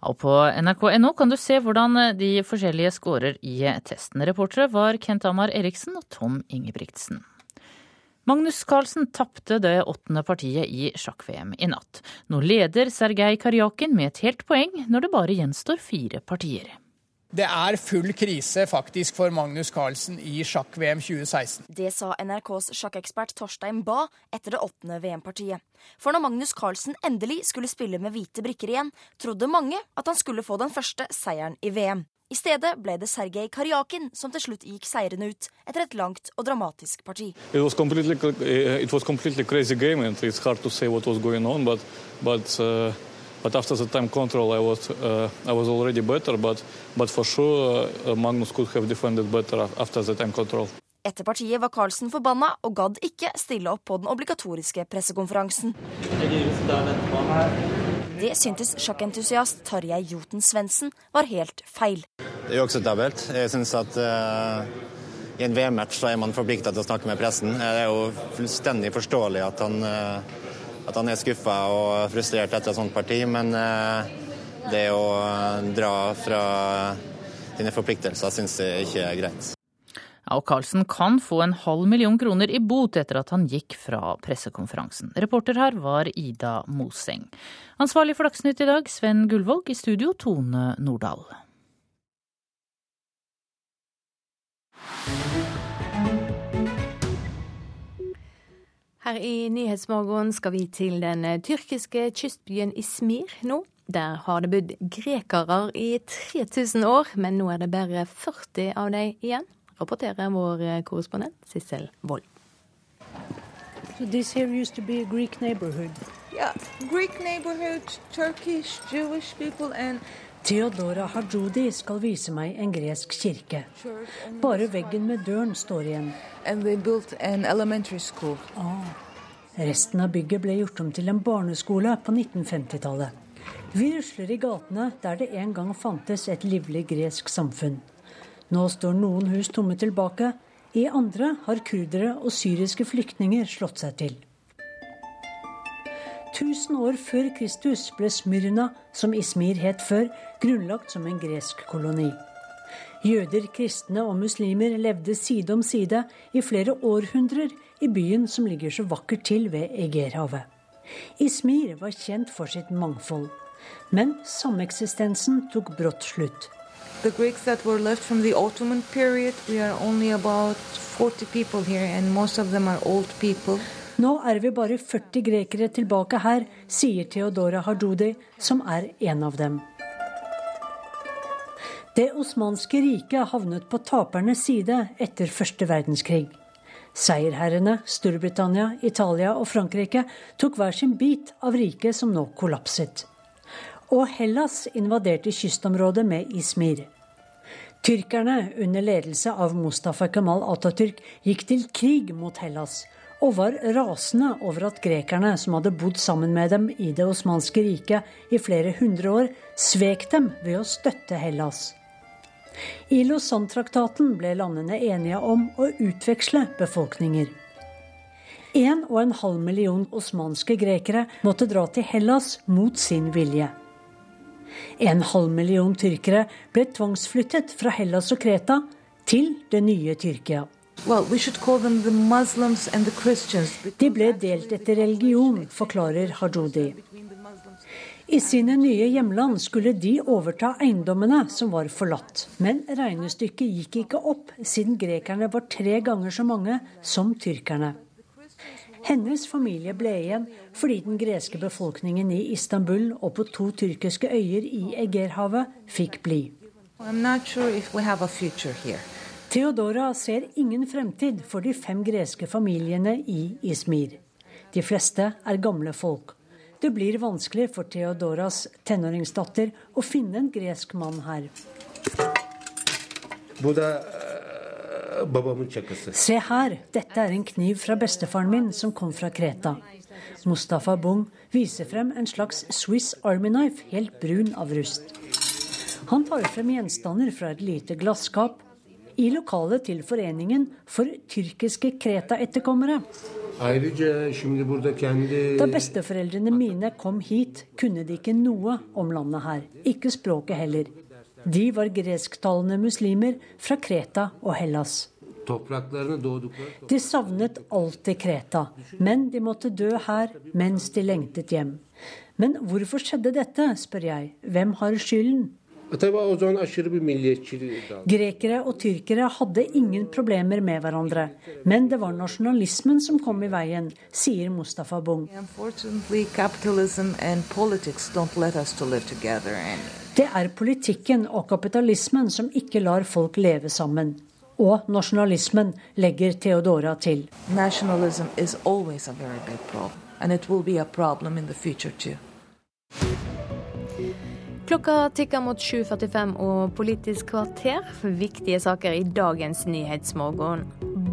Og på nrk.no kan du se hvordan de forskjellige scorer i testen. Reportere var Kent Amar Eriksen og Tom Ingebrigtsen. Magnus Carlsen tapte det åttende partiet i sjakk-VM i natt. Nå leder Sergej Karjakin med et helt poeng, når det bare gjenstår fire partier. Det er full krise faktisk for Magnus Carlsen i sjakk-VM 2016. Det sa NRKs sjakkekspert Torstein Bae etter det åttende VM-partiet. For når Magnus Carlsen endelig skulle spille med hvite brikker igjen, trodde mange at han skulle få den første seieren i VM. I stedet ble det Sergej Karjakin som til slutt gikk seirende ut etter et langt og dramatisk parti. It was completely, it was completely crazy game and it's hard to say what was going on, but, but uh... But after the time control, I was uh, I was already better. But but for sure, uh, Magnus could have defended better after the time control. Etter partiet var Carlsen forbanna og gadd ikke stille opp på den obligatoriske pressekonferansen. Det syntes sjakkentusiast Tarjei Joten Svendsen var helt feil. Det er uakseptabelt. Jeg synes at uh, i en VM-match så er man forplikta til å snakke med pressen. Det er jo fullstendig forståelig at han uh, at han er skuffa og frustrert etter et sånt parti, men det å dra fra sine forpliktelser syns jeg ikke er greit. Ja, og Carlsen kan få en halv million kroner i bot etter at han gikk fra pressekonferansen. Reporter her var Ida Moseng. Ansvarlig for Dagsnytt i dag, Sven Gullvåg. I studio, Tone Nordahl. Her i Nyhetsmorgen skal vi til den tyrkiske kystbyen Ismir nå. Der har det bodd grekere i 3000 år, men nå er det bare 40 av dem igjen, rapporterer vår korrespondent Sissel Wold. So this here used to be a Greek neighborhood. Yeah, Greek neighborhood, Turkish, Jewish people and Theodora Hajodi skal vise meg en gresk kirke. Bare veggen med døren står igjen. Ah. Resten av bygget ble gjort om til en barneskole på 1950-tallet. Vi rusler i gatene der det en gang fantes et livlig gresk samfunn. Nå står noen hus tomme tilbake, i andre har kurdere og syriske flyktninger slått seg til. 1000 år før Kristus ble Smyrna, som Ismir het før, grunnlagt som en gresk koloni. Jøder, kristne og muslimer levde side om side i flere århundrer i byen som ligger så vakkert til ved Egerhavet. Ismir var kjent for sitt mangfold. Men sameksistensen tok brått slutt. The Greeks that were left from the Ottoman period, we are only about 40 people here, and most of them are old people. Nå er vi bare 40 grekere tilbake her, sier Theodora Hardudi, som er en av dem. Det osmanske riket havnet på tapernes side etter første verdenskrig. Seierherrene, Storbritannia, Italia og Frankrike, tok hver sin bit av riket som nå kollapset. Og Hellas invaderte kystområdet med Ismir. Tyrkerne under ledelse av Mustafa Kemal Atatürk gikk til krig mot Hellas, og var rasende over at grekerne, som hadde bodd sammen med dem i Det osmanske riket i flere hundre år, svek dem ved å støtte Hellas. I Lausanne-traktaten ble landene enige om å utveksle befolkninger. En og en halv million osmanske grekere måtte dra til Hellas mot sin vilje. En halv million tyrkere ble tvangsflyttet fra Hellas og Kreta til det nye Tyrkia. De ble delt etter religion, forklarer Hajodi. I sine nye hjemland skulle de overta eiendommene som var forlatt. Men regnestykket gikk ikke opp, siden grekerne var tre ganger så mange som tyrkerne. Hennes familie ble igjen fordi den greske befolkningen i Istanbul og på to tyrkiske øyer i Egerhavet fikk bli. Sure Theodora ser ingen fremtid for de fem greske familiene i Izmir. De fleste er gamle folk. Det blir vanskelig for Theodoras tenåringsdatter å finne en gresk mann her. Se her, dette er en kniv fra bestefaren min som kom fra Kreta. Mustafa Bung viser frem en slags Swiss Army Knife, helt brun av rust. Han tar frem gjenstander fra et lite glasskap i lokalet til Foreningen for tyrkiske Kreta-etterkommere. Da besteforeldrene mine kom hit, kunne de ikke noe om landet her. Ikke språket heller. De var gresktalende muslimer fra Kreta og Hellas. De savnet alltid Kreta, men de måtte dø her mens de lengtet hjem. Men hvorfor skjedde dette, spør jeg. Hvem har skylden? Grekere og tyrkere hadde ingen problemer med hverandre. Men det var nasjonalismen som kom i veien, sier Mustafa Bung. Det er politikken og kapitalismen som ikke lar folk leve sammen. Og nasjonalismen, legger Theodora til. Nasjonalismen er alltid et veldig stort problem, og det vil være et problem i fremtiden future too. Klokka tikker mot 7.45 og Politisk kvarter viktige saker i dagens Nyhetsmorgen.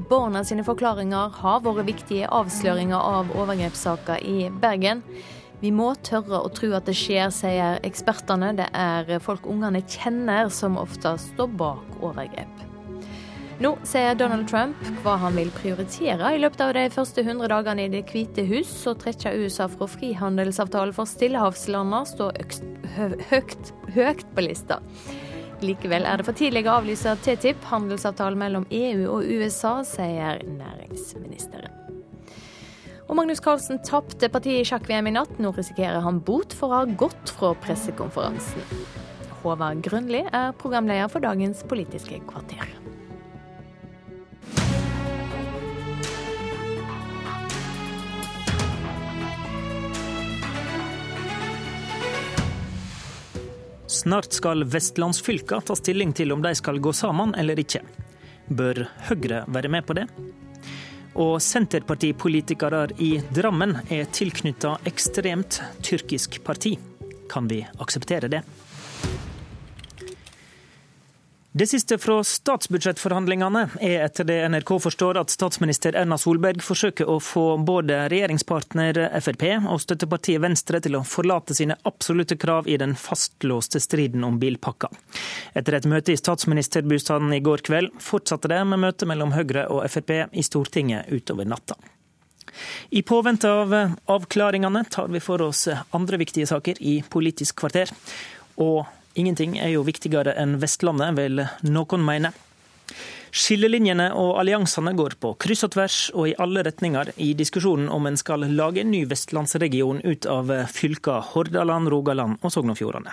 Barna sine forklaringer har vært viktige avsløringer av overgrepssaker i Bergen. Vi må tørre å tro at det skjer, sier ekspertene. Det er folk ungene kjenner som ofte står bak overgrep. Nå sier Donald Trump hva han vil prioritere i løpet av de første 100 dagene i Det hvite hus. Så trekke USA fra frihandelsavtalen for stillehavslandene står høyt, høyt på lista. Likevel er det for tidlig å avlyse TTIP, handelsavtalen mellom EU og USA, sier næringsministeren. Og Magnus Carlsen tapte partiet i sjakk-VM i natt. Nå risikerer han bot for å ha gått fra pressekonferansen. Håvard Grønli er programleder for dagens Politiske kvarter. Snart skal vestlandsfylka ta stilling til om de skal gå sammen eller ikke. Bør Høyre være med på det? Og Senterpartipolitikere i Drammen er tilknytta ekstremt tyrkisk parti. Kan vi akseptere det? Det siste fra statsbudsjettforhandlingene er etter det NRK forstår at statsminister Erna Solberg forsøker å få både regjeringspartner Frp og støttepartiet Venstre til å forlate sine absolutte krav i den fastlåste striden om bilpakka. Etter et møte i statsministerbostaden i går kveld fortsatte det med møte mellom Høyre og Frp i Stortinget utover natta. I påvente av avklaringene tar vi for oss andre viktige saker i Politisk kvarter. Og Ingenting er jo viktigere enn Vestlandet, vil noen mene. Skillelinjene og alliansene går på kryss og tvers og i alle retninger i diskusjonen om en skal lage en ny vestlandsregion ut av fylka Hordaland, Rogaland og Sogn og Fjordane.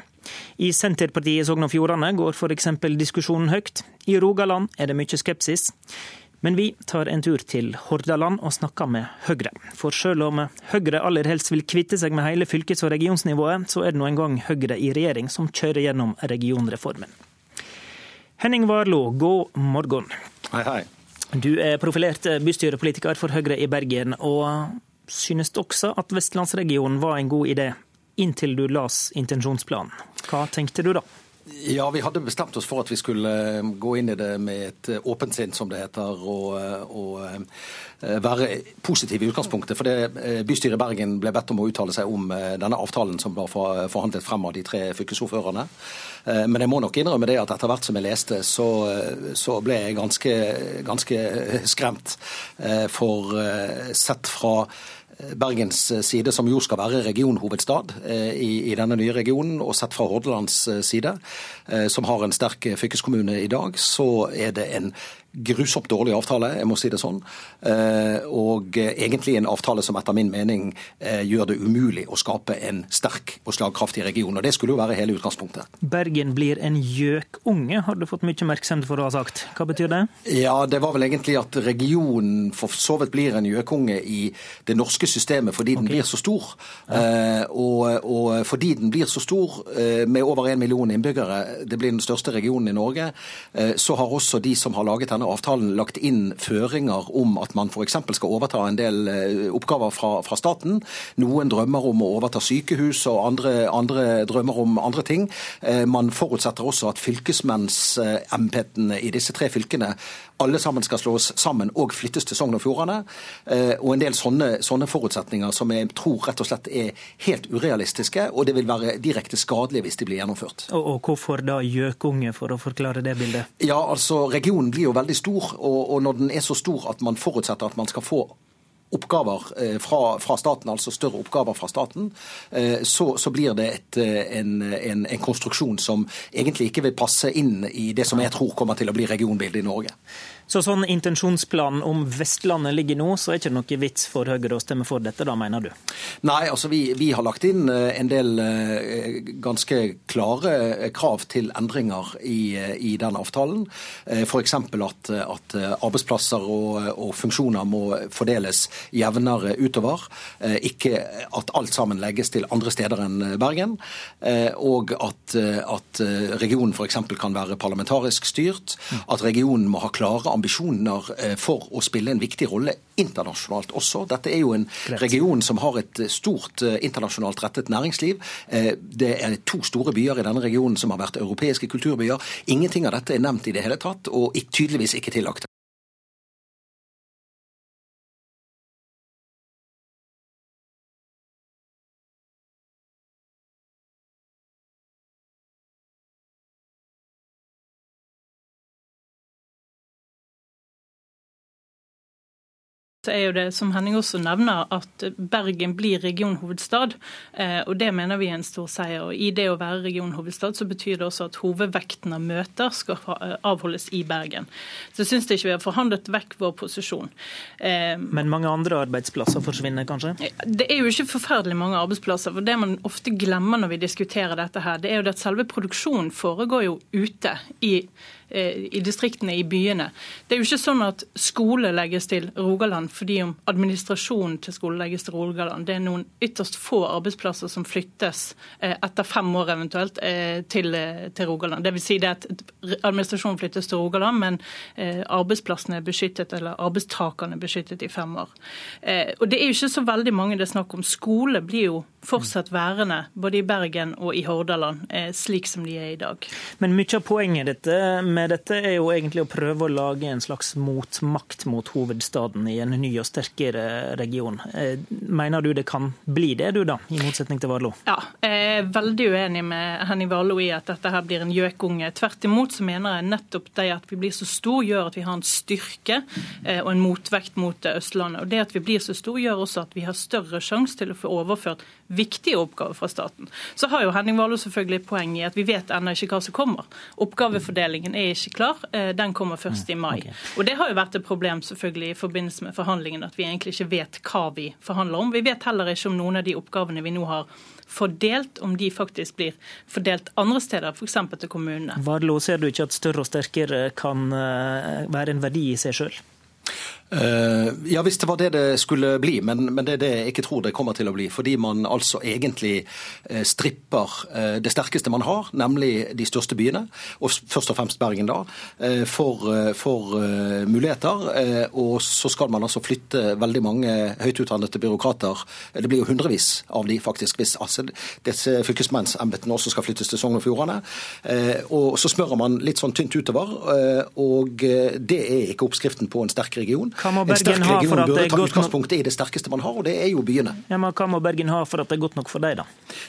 I Senterpartiet Sogn og Fjordane går f.eks. diskusjonen høyt. I Rogaland er det mye skepsis. Men vi tar en tur til Hordaland og snakker med Høyre. For selv om Høyre aller helst vil kvitte seg med hele fylkes- og regionsnivået, så er det nå en gang Høyre i regjering som kjører gjennom regionreformen. Henning Warloe, god morgen. Hei, hei. Du er profilert bystyrepolitiker for Høyre i Bergen, og synes også at vestlandsregionen var en god idé, inntil du las intensjonsplanen. Hva tenkte du da? Ja, vi hadde bestemt oss for at vi skulle eh, gå inn i det med et eh, åpent sinn, som det heter, og, eh, og være positive i utgangspunktet. For det, bystyret i Bergen ble bedt om å uttale seg om denne avtalen som ble forhandlet frem av de tre fylkesordførerne. Men jeg må nok innrømme det at etter hvert som jeg leste, så, så ble jeg ganske, ganske skremt. For sett fra Bergens side, som jo skal være regionhovedstad eh, i, i, denne nye regionen, og sett fra Hordalands eh, side, eh, som har en sterk fylkeskommune i dag, så er det en grusomt dårlig avtale, jeg må si det sånn. Eh, og egentlig en avtale som etter min mening eh, gjør det umulig å skape en sterk og slagkraftig region. Og det skulle jo være hele utgangspunktet. Bergen blir en gjøkunge, har du fått mye oppmerksomhet for å ha sagt. Hva betyr det? Ja, det var vel egentlig at regionen for så vidt blir en gjøkunge i det norske systemet fordi den okay. blir så stor. Ja. Eh, og, og, fordi den blir så stor, med over en million innbyggere, det blir den største regionen i Norge, så har også de som har laget denne denne avtalen lagt inn føringer om at man f.eks. skal overta en del eh, oppgaver fra, fra, staten. Noen drømmer om å overta sykehus, og andre, andre drømmer om andre ting. Eh, man forutsetter også at fylkesmennsembetene i disse tre fylkene alle sammen skal slås sammen og flyttes til Sogn og Fjordane. Eh, og en del sånne, sånne forutsetninger som jeg tror rett og slett er helt urealistiske, og det vil være direkte skadelig hvis de blir gjennomført. Og, og hvorfor da gjøkunge, for å forklare det bildet? Ja, altså Regionen blir jo veldig stor, og, og når den er så stor at man forutsetter at man skal få oppgaver eh, fra, fra, staten, altså større oppgaver fra staten, eh, så, så blir det et, en, en, en, konstruksjon som egentlig ikke vil passe inn i det som jeg tror kommer til å bli regionbildet i Norge. Så sånn intensjonsplanen om Vestlandet ligger nå, så er det ikke noe vits for Høyre å stemme for dette, da mener du? Nei, altså vi, vi har lagt inn eh, en del eh, ganske klare eh, krav til endringer i, i den avtalen. F.eks. At, at arbeidsplasser og, og, funksjoner må fordeles jevnere utover. Ikke at alt sammen legges til andre steder enn Bergen. Og at, at regionen f.eks. kan være parlamentarisk styrt. At regionen må ha klare ambisjoner eh, for å spille en viktig rolle internasjonalt også. Dette er jo en region som har et eh, stort eh, internasjonalt rettet næringsliv. Det er to store byer i denne regionen som har vært europeiske kulturbyer. Ingenting av dette er nevnt i det hele tatt, og tydeligvis ikke tillagt. Er jo det, som Henning også nevner, at Bergen blir regionhovedstad. Eh, og Det mener vi er en stor seier. Og I det å være regionhovedstad så betyr det også at hovedvekten av møter skal eh, avholdes i Bergen. Så jeg syns ikke vi har forhandlet vekk vår posisjon. Eh, Men mange andre arbeidsplasser forsvinner kanskje? Det er jo ikke forferdelig mange arbeidsplasser. for Det man ofte glemmer når vi diskuterer dette her, det er jo at selve produksjonen foregår jo ute i i distriktene, i byene. Det er jo ikke sånn at skole legges til Rogaland fordi om administrasjonen til skole legges til Rogaland. Det er noen ytterst få arbeidsplasser som flyttes eh, etter fem år eventuelt eh, til, til Rogaland. Vil si det at administrasjonen flyttes til Rogaland, men arbeidsplassene er beskyttet, eller arbeidstakerne er beskyttet i fem år. Og Det er jo ikke så veldig mange det er snakk om. Skole blir jo fortsatt værende både i Bergen og i Hordaland, slik som de er i dag. Men mye av poenget dette, med dette er jo egentlig å prøve å lage en slags motmakt mot hovedstaden i en ny og sterkere region. Eh, mener du det kan bli det, du da, i motsetning til Warloe? Ja, jeg er veldig uenig med Henning Warloe i at dette her blir en gjøkunge. Tvert imot så mener jeg nettopp det at vi blir så stor, gjør at vi har en styrke eh, og en motvekt mot Østlandet. Og det at vi blir så stor, gjør også at vi har større sjanse til å få overført viktige oppgaver fra staten. Så har jo Henning Warloe selvfølgelig poeng i at vi vet ennå ikke hva som kommer. Oppgavefordelingen er ikke klar. Eh, den kommer først i mai. Og Det har jo vært et problem selvfølgelig i forbindelse med forhandlingene at vi egentlig ikke vet hva vi forhandler om. Vi vet heller ikke om noen av de oppgavene vi nå har fordelt, om de faktisk blir fordelt andre steder, f.eks. til kommunene. Varlo, ser du ikke at større og sterkere kan eh, være en verdi i seg sjøl? Uh, ja, hvis det var det det skulle bli, men, men, det er det jeg ikke tror det kommer til å bli. Fordi man altså egentlig uh, stripper uh, det sterkeste man har, nemlig de største byene, og først og fremst Bergen da, for, for muligheter. Og så skal man altså flytte veldig mange høyt utdannede byråkrater. Det blir jo hundrevis av de faktisk, hvis altså, disse fylkesmannsembetene også skal flyttes til Sogn og Fjordane. Og så smører man litt sånn tynt utover, og det er ikke oppskriften på en sterk region. En sterk region burde ta utgangspunkt i det sterkeste man har, og det er jo byene. Ja, men Hva må Bergen ha for at det er godt nok for deg, da?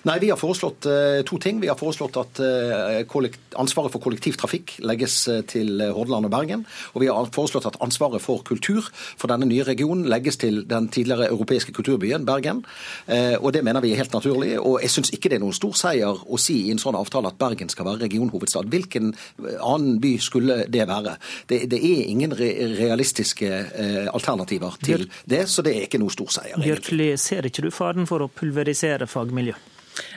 Nei, Vi har foreslått uh, to ting. Vi har foreslått at uh, ansvaret for kollektivtrafikk legges uh, til Hordaland og Bergen. Og vi har foreslått at ansvaret for kultur for denne nye regionen legges til den tidligere europeiske kulturbyen Bergen. Og det mener vi er helt naturlig. Og jeg syns ikke det er noen stor seier å si i en sånn avtale at Bergen skal være regionhovedstad. Hvilken annen by skulle det være? Det, det er ingen re realistiske Eh, alternativer til det, så det er ikke noe stor seier. Bjørkli, ser ikke du faren for å pulverisere fagmiljø?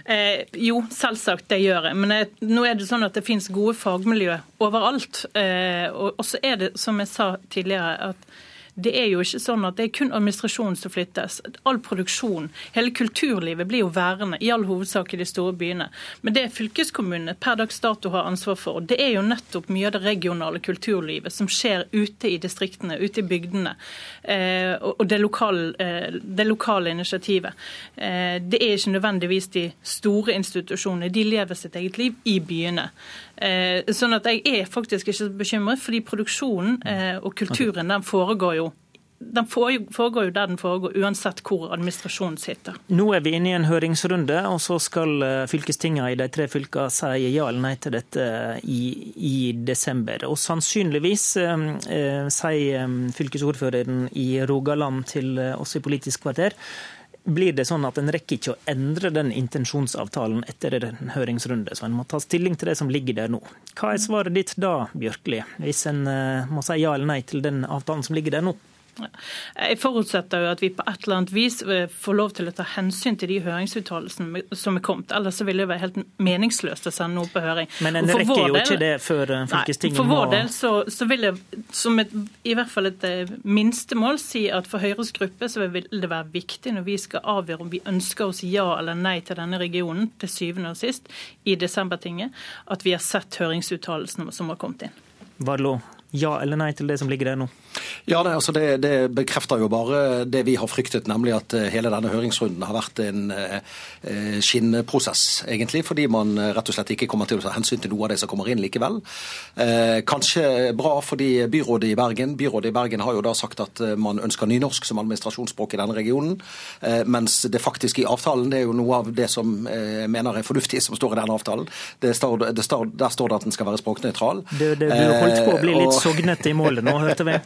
Eh, jo, selvsagt, det gjør jeg. Men jeg, nå er det sånn at det finnes gode fagmiljø overalt. Eh, og så er det, som jeg sa tidligere, at det er jo ikke sånn at det er kun administrasjonen som flyttes. All produksjon, hele kulturlivet blir jo værende, i all hovedsak i de store byene. Men det fylkeskommunene per dags dato har ansvar for, det er jo nettopp mye av det regionale kulturlivet som skjer ute i distriktene, ute i bygdene. Eh, og det lokale, eh, det lokale initiativet. Eh, det er ikke nødvendigvis de store institusjonene. De lever sitt eget liv i byene. Eh, sånn at jeg er faktisk ikke så bekymret, fordi produksjonen eh, og kulturen den foregår jo den foregår jo der den foregår, uansett hvor administrasjonen sitter. Nå er vi inne i en høringsrunde, og så skal eh, fylkestingene i de tre fylkene si ja eller nei til dette i, i desember. Og sannsynligvis, eh, sier fylkesordføreren i Rogaland til oss i Politisk kvarter, blir det sånn at en rekker ikke å endre den intensjonsavtalen etter en høringsrunde, så en må ta stilling til det som ligger der nå. Hva er svaret ditt da, Bjørkli, hvis en eh, må si ja eller nei til den avtalen som ligger der nå? Jeg forutsetter jo at vi på et eller annet vis eh, får lov til å ta hensyn til de høringsuttalelsene som er kommet. Ellers så vil det være helt meningsløst å sende noe på høring. Men en rekker jo del, ikke det før eh, fylkestinget må For vår del så, så, vil jeg som et, i hvert fall et eh, minstemål si at for Høyres gruppe så vil det være viktig når vi skal avgjøre om vi ønsker oss ja eller nei til denne regionen til syvende og sist i desembertinget, at vi har sett høringsuttalelsene som har kommet inn. Varlo, ja eller nei til det som ligger der nå? Ja, det, altså det, det, bekrefter jo bare det vi har fryktet, nemlig at eh, hele denne høringsrunden har vært en eh, skinnprosess, egentlig. Fordi man eh, rett og slett ikke kommer til å ta hensyn til noe av det som kommer inn likevel. kanskje bra fordi byrådet i Bergen byrådet i Bergen har jo da sagt at man ønsker nynorsk som administrasjonsspråk i denne regionen. mens det faktisk i avtalen, det er jo noe av det som mener er fornuftig som står i denne avtalen. Står, står, der står det at den skal være språknøytral. Det, det, du holdt på å bli litt [LAUGHS] sognete i målet nå, hørte vi.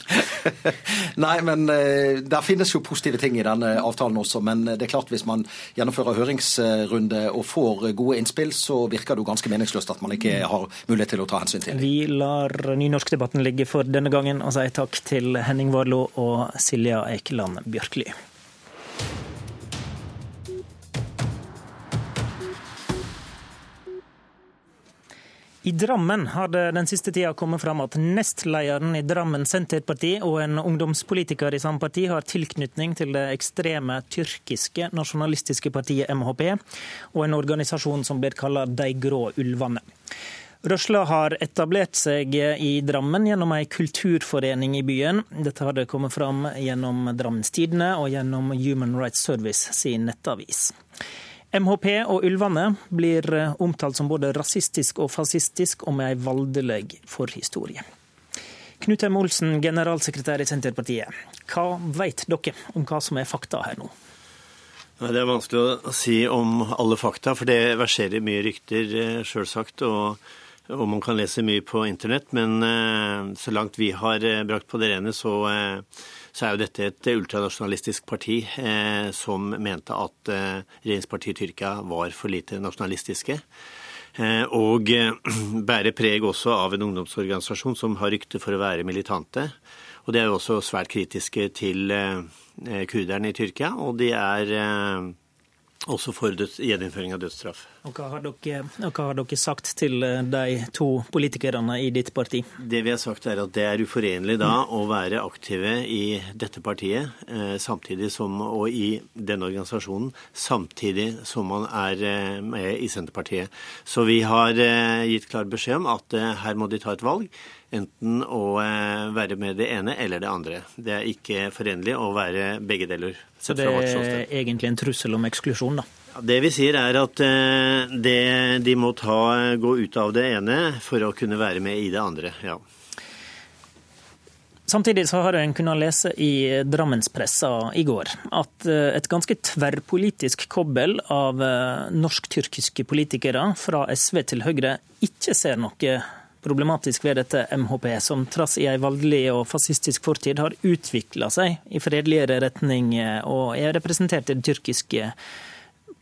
[LAUGHS] Nei, men uh, der finnes jo positive ting i denne avtalen også. Men det er klart hvis man gjennomfører høringsrunde og får gode innspill, så virker det jo ganske meningsløst at man ikke har mulighet til å ta hensyn til det. Vi lar nynorskdebatten ligge for denne gangen og sier takk til Henning Warloe og Silja Eikeland Bjørkli. I Drammen har det den siste tida kommet fram at nestlederen i Drammen Senterparti og en ungdomspolitiker i samme parti har tilknytning til det ekstreme tyrkiske nasjonalistiske partiet MHP og en organisasjon som blir kalt De grå ulvene. Røsla har etablert seg i Drammen gjennom ei kulturforening i byen. Dette har det kommet fram gjennom Drammens Tidende og gjennom Human Rights Service sin nettavis. MHP og Ulvane blir eh, omtalt som både rasistisk og fascistisk, og med ei voldelig forhistorie. Knut M. Olsen, generalsekretær i Senterpartiet. Hva vet dere om hva som er fakta her nå? Det er vanskelig å si om alle fakta, for det verserer mye rykter, eh, sjølsagt. Og, og, man kan lese mye på internett. Men eh, så langt vi har brakt på det rene, så så er jo dette et ultranasjonalistisk parti eh, som mente at eh, regjeringspartiet Tyrkia var for lite nasjonalistiske. Eh, og eh, [CLEARS THROAT] bærer preg også av en ungdomsorganisasjon som har rykte for å være militante. Og de er jo også svært kritiske til eh, kurderne i Tyrkia. Og de er eh, også for gjeninnføring av dødsstraff. Og hva, dere, og hva, har dere, sagt til eh, de to politikerne i ditt parti? Det vi har sagt er at det er uforenlig da mm. å være aktive i dette partiet eh, samtidig som, og i denne organisasjonen samtidig som man er eh, med i Senterpartiet. Så vi har eh, gitt klar beskjed om at her må de ta et valg. Enten å eh, være med det ene eller det andre. Det er ikke forenlig å være begge deler. Så det er egentlig en trussel om eksklusjon, da? Det vi sier er at eh, det, de må ta, gå ut av det ene for å kunne være med i det andre. ja. Samtidig så har en kunnet lese i Drammenspressa i går at eh, et ganske tverrpolitisk kobbel av norsk-tyrkiske politikere fra SV til Høyre ikke ser noe problematisk ved dette MHP, som trass i ei voldelig og fascistisk fortid har utvikla seg i fredeligere retning og er representert i det tyrkiske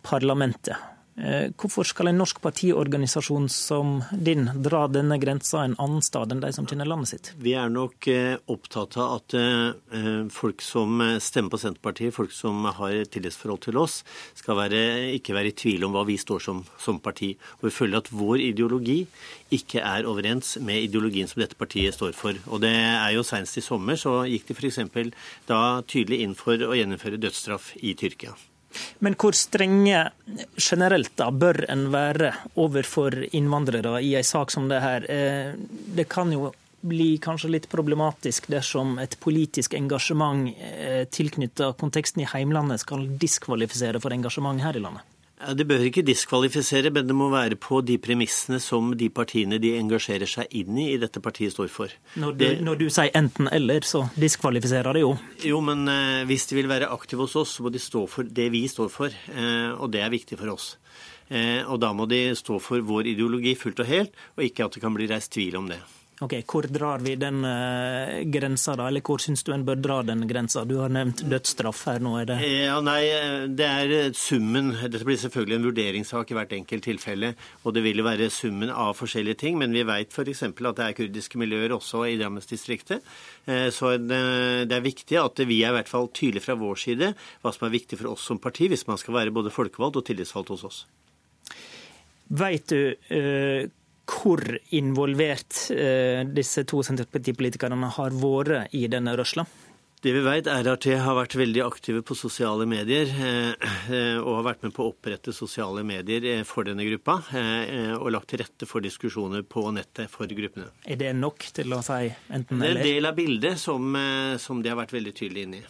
parlamentet. Eh, hvorfor skal en norsk partiorganisasjon som din dra denne grensa en annen sted enn de som kjenner landet sitt? Vi er nok eh, opptatt av at eh, folk som stemmer på Senterpartiet, folk som har tillitsforhold til oss, skal være, ikke være i tvil om hva vi står som, som parti. Og vi føler at vår ideologi ikke er overens med ideologien som dette partiet står for. Og det er jo Senest i sommer så gikk de f.eks. da tydelig inn for å gjennomføre dødsstraff i Tyrkia. Men hvor strenge generelt da bør en være overfor innvandrere i en sak som det her? Eh, det kan jo bli kanskje litt problematisk dersom et politisk engasjement eh, tilknyttet konteksten i heimlandet skal diskvalifisere for engasjement her i landet? Det bør ikke diskvalifisere, men det må være på de premissene som de partiene de engasjerer seg inn i, i dette partiet står for. Når du, det, når du sier enten-eller, så diskvalifiserer det jo. Jo, men eh, hvis de vil være aktive hos oss, så må de stå for det vi står for. Eh, og det er viktig for oss. Eh, og da må de stå for vår ideologi fullt og helt, og ikke at det kan bli reist tvil om det. Ok, Hvor drar vi den uh, grensa, da? Eller hvor syns du en bør dra den grensa? Du har nevnt dødsstraff her nå. er det? Ja, Nei, det er summen. Dette blir selvfølgelig en vurderingssak i hvert enkelt tilfelle. Og det vil jo være summen av forskjellige ting. Men vi vet f.eks. at det er kurdiske miljøer også i Drammensdistriktet. Eh, så det er viktig at vi er i hvert fall tydelige fra vår side hva som er viktig for oss som parti, hvis man skal være både folkevalgt og tillitsvalgt hos oss. Vet du uh, hvor involvert eh, disse to Senterpartipolitikerne har vært i denne rørsla? Det vi vet er at de har vært veldig aktive på sosiale medier eh, og har vært med på å opprette sosiale medier eh, for denne gruppa. Og lagt til rette for diskusjoner på nettet for gruppene. Er det nok til å si enten eller? Det er en del av bildet som, som de har vært veldig tydelige inne i.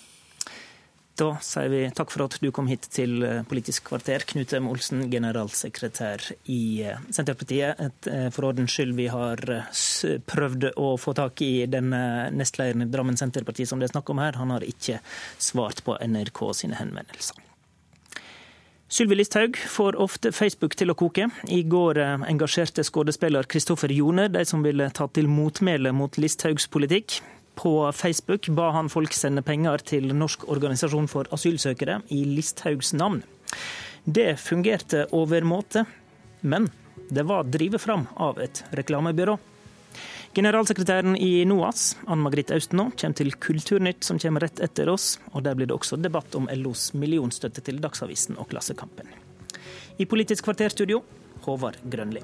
Da sier vi takk for at du kom hit til eh, Politisk kvarter. Knut M. Olsen, generalsekretær i eh, Senterpartiet. Et, eh, for ordens skyld, vi har prøvd å få tak i den nestlederen i Drammen Senterparti som det er snakk om her. Han har ikke svart på NRK sine henvendelser. Sylvi Listhaug får ofte Facebook til å koke. I går engasjerte skuespiller Kristoffer Jone de som ville ta til motmæle mot Listhaugs politikk. På Facebook ba han folk sende penger til Norsk organisasjon for asylsøkere i Listhaugs navn. Det fungerte overmåte, men det var drevet fram av et reklamebyrå. Generalsekretæren i NOAS, Ann Margrit Austenå, kommer til Kulturnytt, som kommer rett etter oss. og Der blir det også debatt om LOs millionstøtte til Dagsavisen og Klassekampen. I Politisk kvarterstudio, Håvard Grønli.